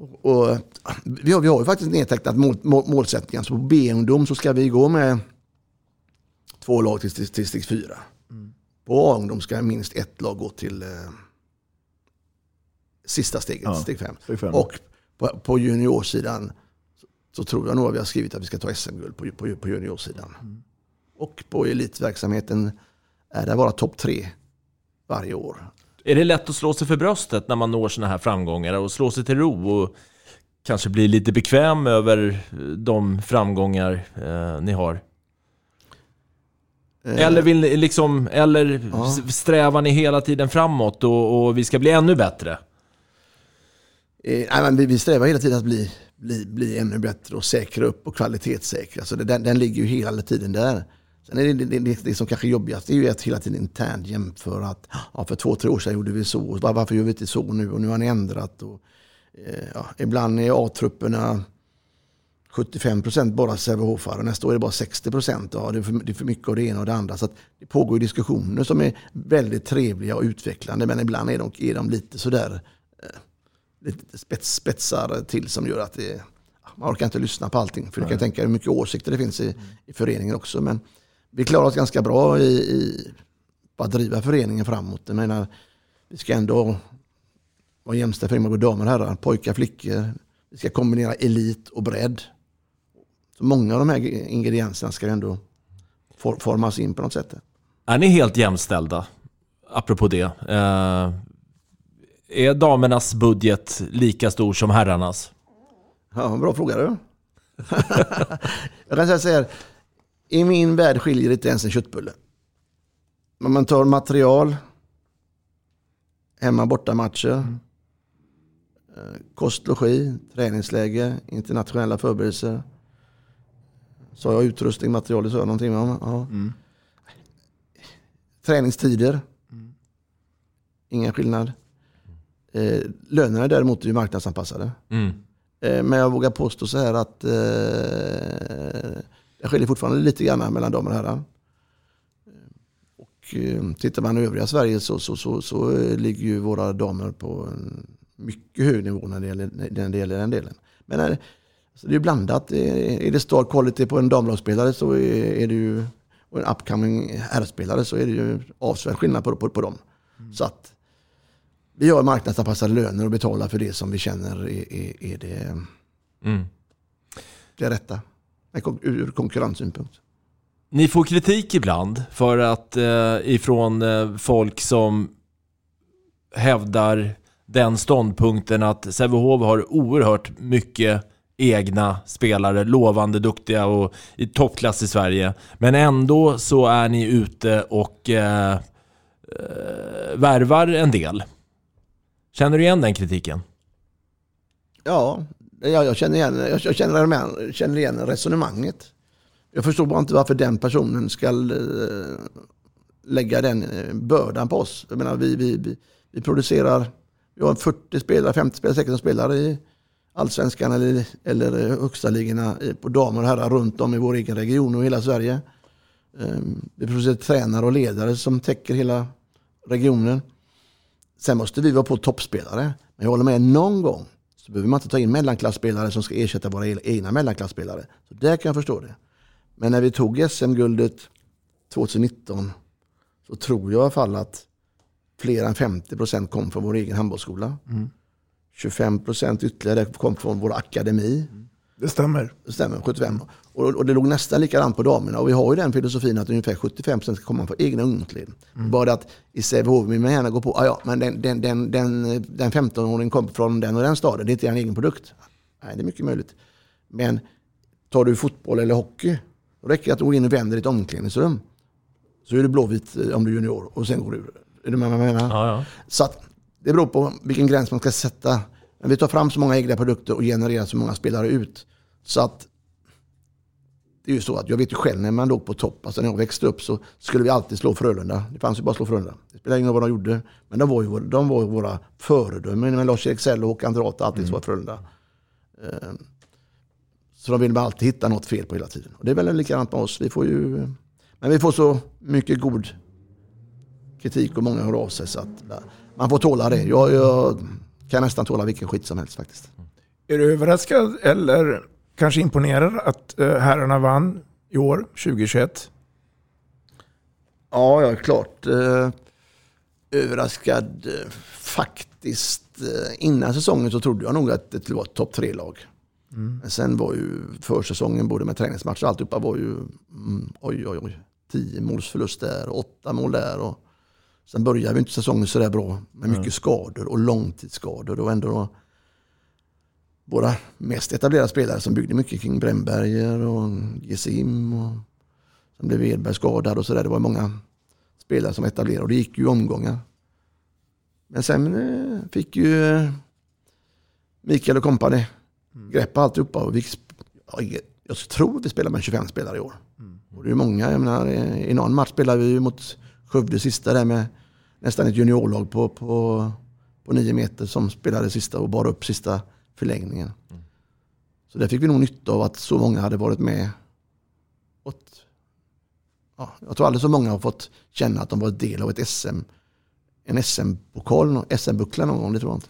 Och, och, vi, har, vi har ju faktiskt nedtecknat mål, mål, målsättningar. Så på B-ungdom så ska vi gå med två lag till, till, till steg fyra. På A-ungdom ska minst ett lag gå till eh, sista steget, Ja, steg fem. steg fem. Och på, på juniorsidan så, så tror jag nog att vi har skrivit att vi ska ta SM-guld på, på, på juniorsidan. Och på elitverksamheten är det bara topp tre varje år. Är det lätt att slå sig för bröstet när man når sådana här framgångar och slå sig till ro och kanske bli lite bekväm över de framgångar eh, ni har? Eh, Eller, vill ni liksom, eller Ja. strävar ni hela tiden framåt och, och vi ska bli ännu bättre? Eh, nej, men vi, vi strävar hela tiden att bli, bli, bli ännu bättre och säkra upp och kvalitetssäkra. Så det, den, den ligger ju hela tiden där. Sen är det, det, det, det som kanske är jobbigast det är ju att hela tiden internt jämföra att ja, för två, tre år sedan gjorde vi så. Och var- Varför gör vi inte så nu? Och nu har ni ändrat. Och, eh, ja, ibland är A-trupperna 75% bara Sävehof-are. Nästa år är det bara 60%. Ja, det, är för, det är för mycket av det ena och det andra. Så att det pågår diskussioner som är väldigt trevliga och utvecklande. Men ibland är de, är de lite sådär lite spets, spetsar till som gör att det, man orkar inte lyssna på allting. För du kan tänka hur mycket åsikter det finns i, i föreningen också. Men vi klarar oss ganska bra i, i, på att driva föreningen framåt. Jag menar, vi ska ändå vara jämställda förening med damer och herrar, pojkar, flickor. Vi ska kombinera elit och bredd. Så många av de här ingredienserna ska ändå for, formas in på något sätt. Är ni helt jämställda? Apropå det. Eh, är damernas budget lika stor som herrarnas? Ja, bra fråga du. jag kan säga så här. I min värld skiljer det inte ens en köttbulle. Men man tar material, hemma borta matcher, eh, kost, logi, träningsläge, internationella förberedelser. Sa jag utrustning, material, det sa jag någonting om? Ja. Träningstider. Ingen skillnad. Eh, lönerna däremot är ju marknadsanpassade. Mm. Eh, Men jag vågar påstå så här att eh, det skiljer fortfarande lite grann mellan damer och herrar. Och eh, tittar man i övriga Sverige så, så, så, så eh, ligger ju våra damer på en mycket hög nivå när det gäller, när det gäller den delen. Men när, Så det är ju blandat. Är är det star quality på en damlagsspelare så är är det ju, och en upcoming herrspelare så är det ju avsevärd skillnad på, på, på dem. Så att vi har marknadsanpassade löner och betalar för det som vi känner är, är, är det, Mm. det rätta. Ur konkurrenssynpunkt. Ni får kritik ibland för att eh, ifrån eh, folk som hävdar den ståndpunkten att Sävehof har oerhört mycket egna spelare, lovande, duktiga och i toppklass i Sverige. Men ändå så är ni ute och eh, eh, värvar en del. Känner du igen den kritiken? Ja, jag, jag, känner igen, jag, jag känner, igen, känner igen resonemanget. Jag förstår bara inte varför den personen ska eh, lägga den eh, bördan på oss. Jag menar, vi, vi, vi, vi producerar, vi har 40 spelare, 50 spelare, 16 spelare i allsvenskan eller, eller eh, högsta ligorna på damer och herrar runt om i vår egen region och hela Sverige. Ehm, vi producerar tränare och ledare som täcker hela regionen. Sen måste vi vara på toppspelare. Men jag håller med, någon gång så behöver man inte ta in mellanklassspelare som ska ersätta våra e- egna mellanklassspelare. Så där kan jag förstå det. Men när vi tog SM-guldet 2019 så tror jag i alla fall att fler än 50% kom från vår egen handbollsskola. Mm. 25% ytterligare kom från vår akademi. Det stämmer. Det stämmer, 75. Och, och det låg nästan likadant på damerna. Och vi har ju den filosofin att ungefär 75% ska komma från egna ungdomsled. Mm. Bara att i Sävehof vill man gärna gå på, ah, ja, men den, den, den, den, den 15-åringen kom från den och den staden, det är inte en egen produkt. Nej, det är mycket möjligt. Men tar du fotboll eller hockey, då räcker det att du går in och vänder i ett omklädningsrum. Så är du blåvit eh, om du är junior och sen går du ur. Är du med vad jag menar? Så att det beror på vilken gräns man ska sätta. Men vi tar fram så många egna produkter och genererar så många spelare ut. Så att det är ju så att jag vet ju själv när man låg på topp, alltså när jag växte upp så skulle vi alltid slå Frölunda. Det fanns ju bara att slå Frölunda. Det spelade ingen roll vad de gjorde. Men de var ju, våra- de var ju våra föredömen. Men Lars-Erik Sell och Håkan Drata alltid mm. var Frölunda. Ehm, så de vill alltid hitta något fel på hela tiden. Och det är väl likadant med oss. Vi får ju, men vi får så mycket god kritik och många hör av sig. Så att man får tåla det. Jag, jag kan nästan tåla vilken skit som helst faktiskt. Är du överraskad eller kanske imponerad att eh, herrarna vann i år, 2021? Ja, jag är klart eh, överraskad eh, faktiskt. Innan säsongen så trodde jag nog att det vara ett topp tre-lag. Mm. Men sen var ju försäsongen, både med träningsmatcher och alltihopa, var ju mm, oj, oj, oj. Tio målsförlust där och åtta mål där. Och sen började vi inte säsongen så där bra med mycket Mm. skador och långtidsskador. Och ändå då våra mest etablerade spelare som byggde mycket kring Brännberger och Gesim. Och sen blev Edberg skadad och sådär. Det var många spelare som etablerade och det gick ju omgångar. Men sen eh, fick ju eh, Mikael och kompani grepp på alltihopa. Och vi, ja, jag tror att vi spelar med 25 spelare i år. Och det är många. Jag menar, eh, I någon match spelade vi mot Skövde sista där med nästan ett juniorlag på, på, på nio meter som spelade sista och bar upp sista förlängningen. Så där fick vi nog nytta av att så många hade varit med. Och, ja, jag tror aldrig så många har fått känna att de varit del av ett SM. En SM-pokal, SM-buckla någon gång, det tror jag inte.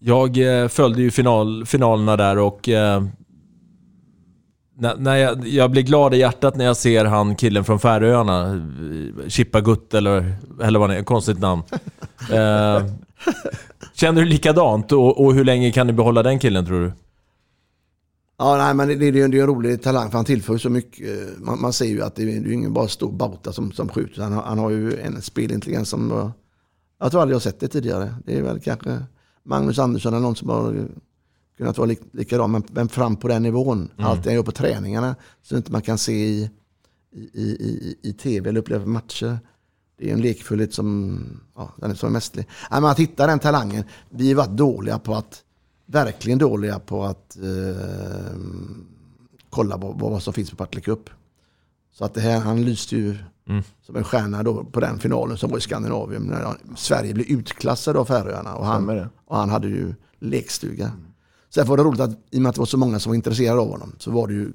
Jag eh, följde ju final, finalerna där och eh, när, när jag, jag blir glad i hjärtat när jag ser han killen från Färöarna, eh, Chippa Gutt eller, eller vad det är, konstigt namn. Eh, känner du likadant och, och hur länge kan du behålla den killen tror du? Ja, nej, men det, det, det är en rolig talang för han tillför så mycket. Man, man ser ju att det, är- det är ingen bara stor bauta som, som skjuter. Han, har- han har ju en spelintelligens som eh, jag tror aldrig jag sett det tidigare. Det är väl kanske Magnus Andersson eller någon som har kunnat vara lik, likadan. Men, men fram på den nivån. Mm. Allt han gör på träningarna så inte man kan se i, i, i, i, i tv eller uppleva matcher. Det är en lekfullhet som, ja, den är så mästerlig. Men att hitta den talangen. Vi har varit dåliga på att, verkligen dåliga på att eh, kolla vad, vad som finns på Partille Cup. Så att det här, han lyste ju Mm. som en stjärna då på den finalen som var i Skandinavien. När Sverige blev utklassad av Färöarna och han, och han hade ju lekstuga. Sen var det roligt att i och med att det var så många som var intresserade av honom så var det ju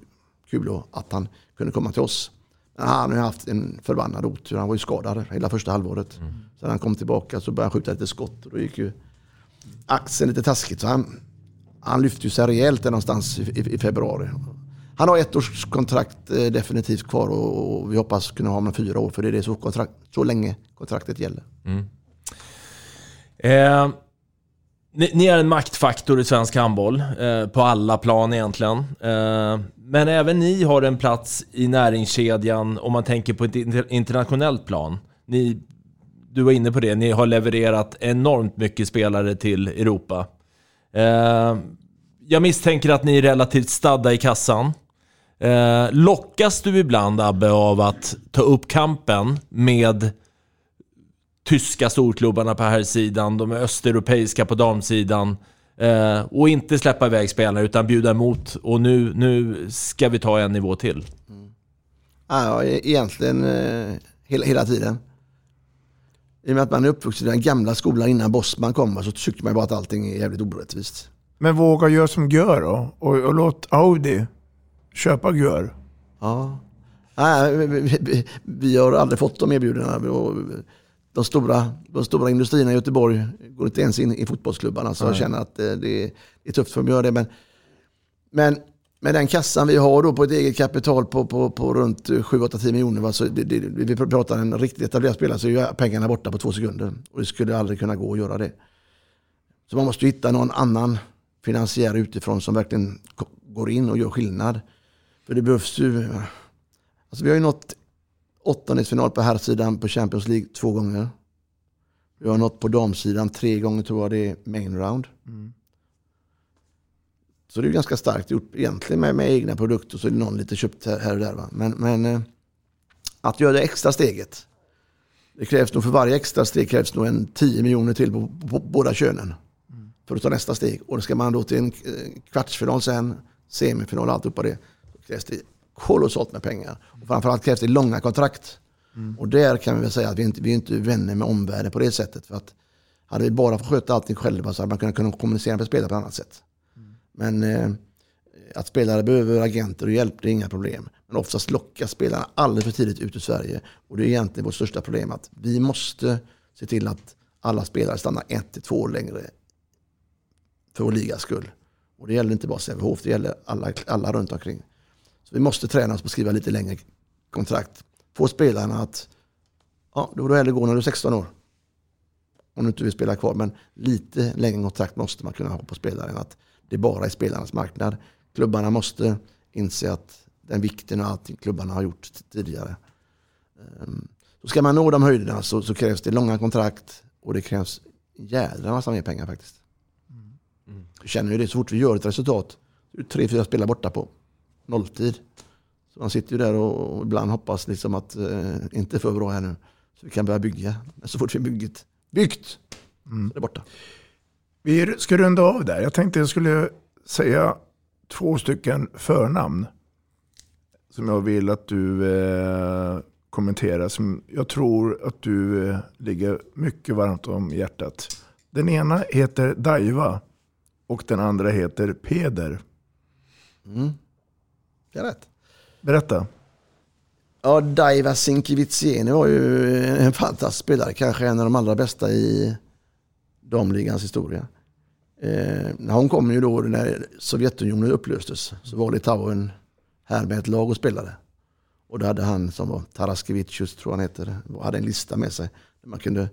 kul att han kunde komma till oss. Han har haft en förbannad otur. Han var ju skadad hela första halvåret. Sen när han kom tillbaka så började han skjuta lite skott och då gick ju axeln lite taskigt. Så han, Han lyfte ju sig rejält någonstans i, i, i februari. Han har ett års kontrakt eh, definitivt kvar och, och vi hoppas kunna ha honom fyra år för det är det så, kontrakt, så länge kontraktet gäller. Mm. Eh, ni, ni, är en maktfaktor i svensk handboll, eh, på alla plan egentligen. Eh, men även ni har en plats i näringskedjan om man tänker på ett internationellt plan. Ni, du var inne på det, ni har levererat enormt mycket spelare till Europa. Eh, jag misstänker att ni är relativt stadda i kassan. Eh, lockas du ibland, Abbe, av att ta upp kampen med tyska storklubbarna på här sidan, de östeuropeiska på damsidan eh, och inte släppa iväg spelare utan bjuda emot och nu, nu ska vi ta en nivå till? Mm. Ja, e- egentligen eh, hela, hela tiden. I och med att man är uppvuxen i den gamla skolan innan Bosman kom så tycker man bara att allting är jävligt orättvist. Men våga göra som Gör då och, och låt Audi köpa Gör. Ja. Nej, vi, vi, vi, har aldrig fått de erbjudandena. De stora, de stora industrierna i Göteborg går inte ens in i fotbollsklubbarna. Så Nej. jag känner att det, det, är tufft för dem att göra det. Men, men med den kassan vi har då på ett eget kapital på, på, på runt 7-8-10 miljoner. Va? Så det, det, vi pratar en riktigt etablerad spelare så är pengarna borta på två sekunder. Och det skulle aldrig kunna gå att göra det. Så man måste hitta någon annan finansiär utifrån som verkligen går in och gör skillnad. För det behövs ju... Alltså vi har ju nått åttondelsfinal på här sidan på Champions League två gånger. Vi har nått på damsidan tre gånger tror jag det är main round. Mm. Så det är ganska starkt gjort egentligen med, med egna produkter. Så är det någon lite köpt här, och där. Va? Men, men eh, att göra det extra steget. Det krävs nog för varje extra steg krävs nog en 10 miljoner till på, på, på båda könen. Mm. För att ta nästa steg. Och då ska man då till en eh, kvartsfinal sen, semifinal och alltihopa det. Då krävs det kolossalt med pengar. Och framförallt krävs det långa kontrakt. Mm. Och där kan vi väl säga att vi inte vi är inte vänner med omvärlden på det sättet. För att hade vi bara fått sköta allting själva så hade man kunnat, kunnat kommunicera med spelare på ett annat sätt. Men eh, att spelare behöver agenter och hjälp, det är inga problem. Men oftast lockas spelarna alldeles för tidigt ut ur Sverige. Och det är egentligen vårt största problem. att Vi måste se till att alla spelare stannar ett till två år längre för vår ligas skull. Och det gäller inte bara Sävehof, det gäller alla, alla runt omkring. Så vi måste träna oss på att skriva lite längre kontrakt. Få spelarna att, ja, då får du hellre gå när du är 16 år. Om du inte vill spela kvar. Men lite längre kontrakt måste man kunna ha på spelaren. Att det bara är spelarnas marknad. Klubbarna måste inse att den vikten och allting klubbarna har gjort tidigare. Ehm, så ska man nå de höjderna så, så krävs det långa kontrakt och det krävs jädra massa mer pengar faktiskt. Mm. Du känner ju det, så fort vi gör ett resultat, tre, fyra spelare borta på nolltid. Så man sitter ju där och, och ibland hoppas liksom att eh, inte för bra här nu. Så vi kan börja bygga. Men så fort vi byggt, byggt mm. så är det borta. Vi ska runda av där. Jag tänkte jag skulle säga två stycken förnamn. Som jag vill att du eh, kommenterar. Som jag tror att du eh, ligger mycket varmt om hjärtat. Den ena heter Daiva. Och den andra heter Peder. Mm. Det är rätt. Berätta. Ja, Daiva Sinkivicieni var ju en fantastisk spelare. Kanske en av de allra bästa i damligans historia. Eh, hon kom ju då när Sovjetunionen upplöstes. Så var Litauen här med ett lag och spelade. Och då hade han som var Taraskevicius, tror han heter, hade en lista med sig. Där man kunde,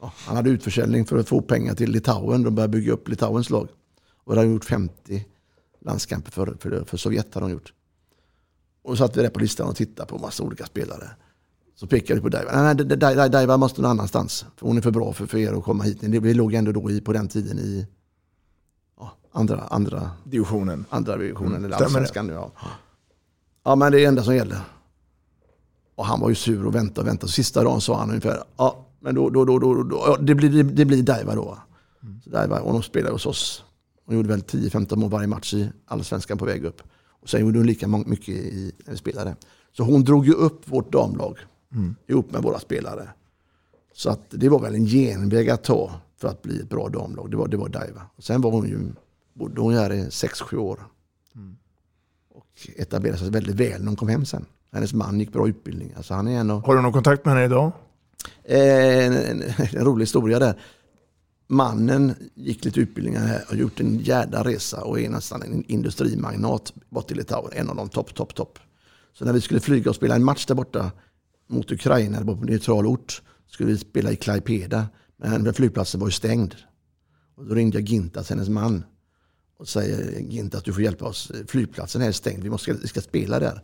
ja, han hade utförsäljning för att få pengar till Litauen. De började bygga upp Litauens lag. Och det hade gjort 50 landskamper för, för, för Sovjet. Hade de gjort. Och då satt vi där på listan och tittade på massa olika spelare. Så pekade vi på Daiva. Nej, Daiva måste någon annanstans. För hon är för bra för, för er att komma hit. Vi låg ändå då i, på den tiden i ja, andra, andra divisionen. Andra divisionen, mm. eller allsvenskan nu. Ja. ja, men det är det enda som gäller. Och han var ju sur och väntade och väntade. Sista dagen sa han ungefär, ja, men då, då, då, då, då ja, det, blir, det, det blir Daiva då. Mm. Så Daiva, och de spelade hos oss. Hon gjorde väl 10-15 mål varje match i allsvenskan på väg upp. Och sen gjorde hon lika mycket i, när vi spelade. Så hon drog ju upp vårt damlag mm. ihop med våra spelare. Så att det var väl en genväg att ta för att bli ett bra damlag. Det var, det var Daiva. Och sen var hon ju, bodde hon här i 6-7 år. Mm. Och etablerade sig väldigt väl när hon kom hem sen. Hennes man gick bra utbildning. Alltså han är en Har du någon kontakt med henne idag? Eh, en, en, en, rolig historia där mannen gick lite utbildningar här och gjort en jädra resa och är nästan en industrimagnat bort till Litauen. En av de topp, topp, topp. Så när vi skulle flyga och spela en match där borta mot Ukraina, på neutral ort, skulle vi spela i Klaipeda. Men flygplatsen var ju stängd. Och då ringde jag Gintas, hennes man, och säger Gintas du får hjälpa oss. Flygplatsen är stängd, vi, måste, vi ska spela där.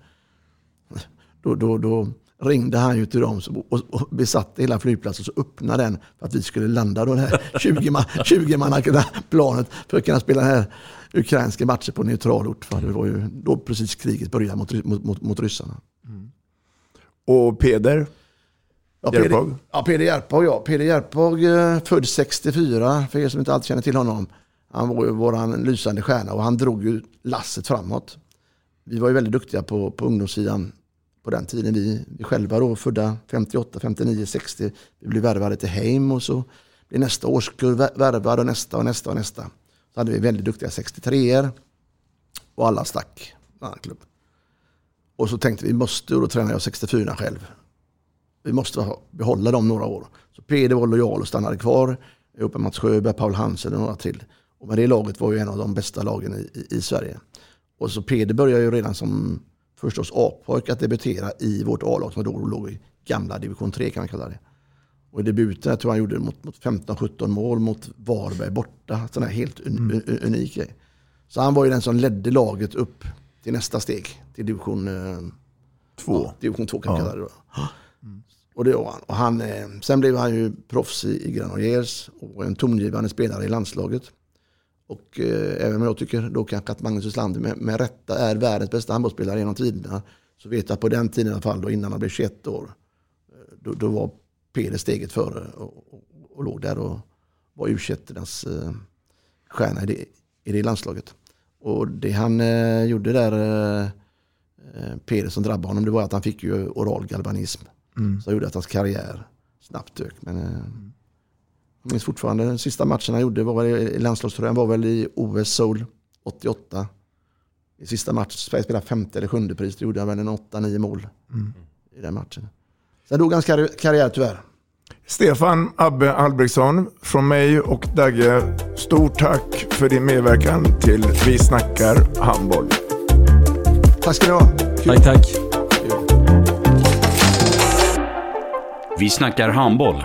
Då, då, då ringde han ju till dem och, besatte hela flygplatsen så öppnade den för att vi skulle landa då det här 20 man, 20 man planet för att kunna spela den här ukrainska matcher på neutral ort. För det var ju då precis kriget började mot, mot, mot, mot ryssarna. Mm. Och Peder? Ja, Peder, ja, Peder Järpag, ja. Peder Järpag, eh, född 64, för er som inte alltid känner till honom. Han var ju vår lysande stjärna och han drog ju lasset framåt. Vi var ju väldigt duktiga på, på ungdomssidan på den tiden. Vi, vi själva då, födda 58, 59, 60, vi blev värvade till Heim och så blev nästa årskull värvad och nästa och nästa och nästa. Så hade vi väldigt duktiga 63er och alla stack. Klubb. Och så tänkte vi, måste, och då tränade jag 64 själv. Vi måste behålla dem några år. Så Peder var lojal och stannade kvar ihop med Mats Sjöberg, Paul Hansen och några till. Och med det laget var ju en av de bästa lagen i, i, i Sverige. Och så Peder började ju redan som förstås A-pojk att debutera i vårt A-lag som då låg i gamla division 3 kan man kalla det. Och i debuten jag tror han gjorde mot, mot 15-17 mål mot Varberg borta. Sån här helt un, mm. unik grej. Så han var ju den som ledde laget upp till nästa steg. Till division 2. Eh, ja, division 2 kan man ja. kalla det då. Mm. Och det var han. Och han eh, sen blev han ju proffs i, i Granollers och en tongivande spelare i landslaget. Och eh, även om jag tycker då kanske att Magnus Wislander med, med rätta är världens bästa handbollsspelare genom tiderna. Så vet jag att på den tiden i alla fall, då, innan han blev 21 år, eh, då, då var Peder steget före och, och, och låg där och var u eh, stjärna i det, i det landslaget. Och det han eh, gjorde där, eh, eh, Peder som drabbade honom, det var att han fick ju oral galvanism. Mm. Så gjorde att hans karriär snabbt dök. Men, eh, jag minns fortfarande den sista matchen han gjorde var i landslagströjan var väl i OS Seoul 88. I sista matchen, Sverige spelade femte eller sjunde pris, då gjorde han väl en 8-9 mål mm. i den matchen. Sen dog hans karri karriär tyvärr. Stefan Abbe Albrektsson från mig och Dagge, stort tack för din medverkan till Vi snackar handboll. Tack ska du ha. Tack, tack. Vi snackar handboll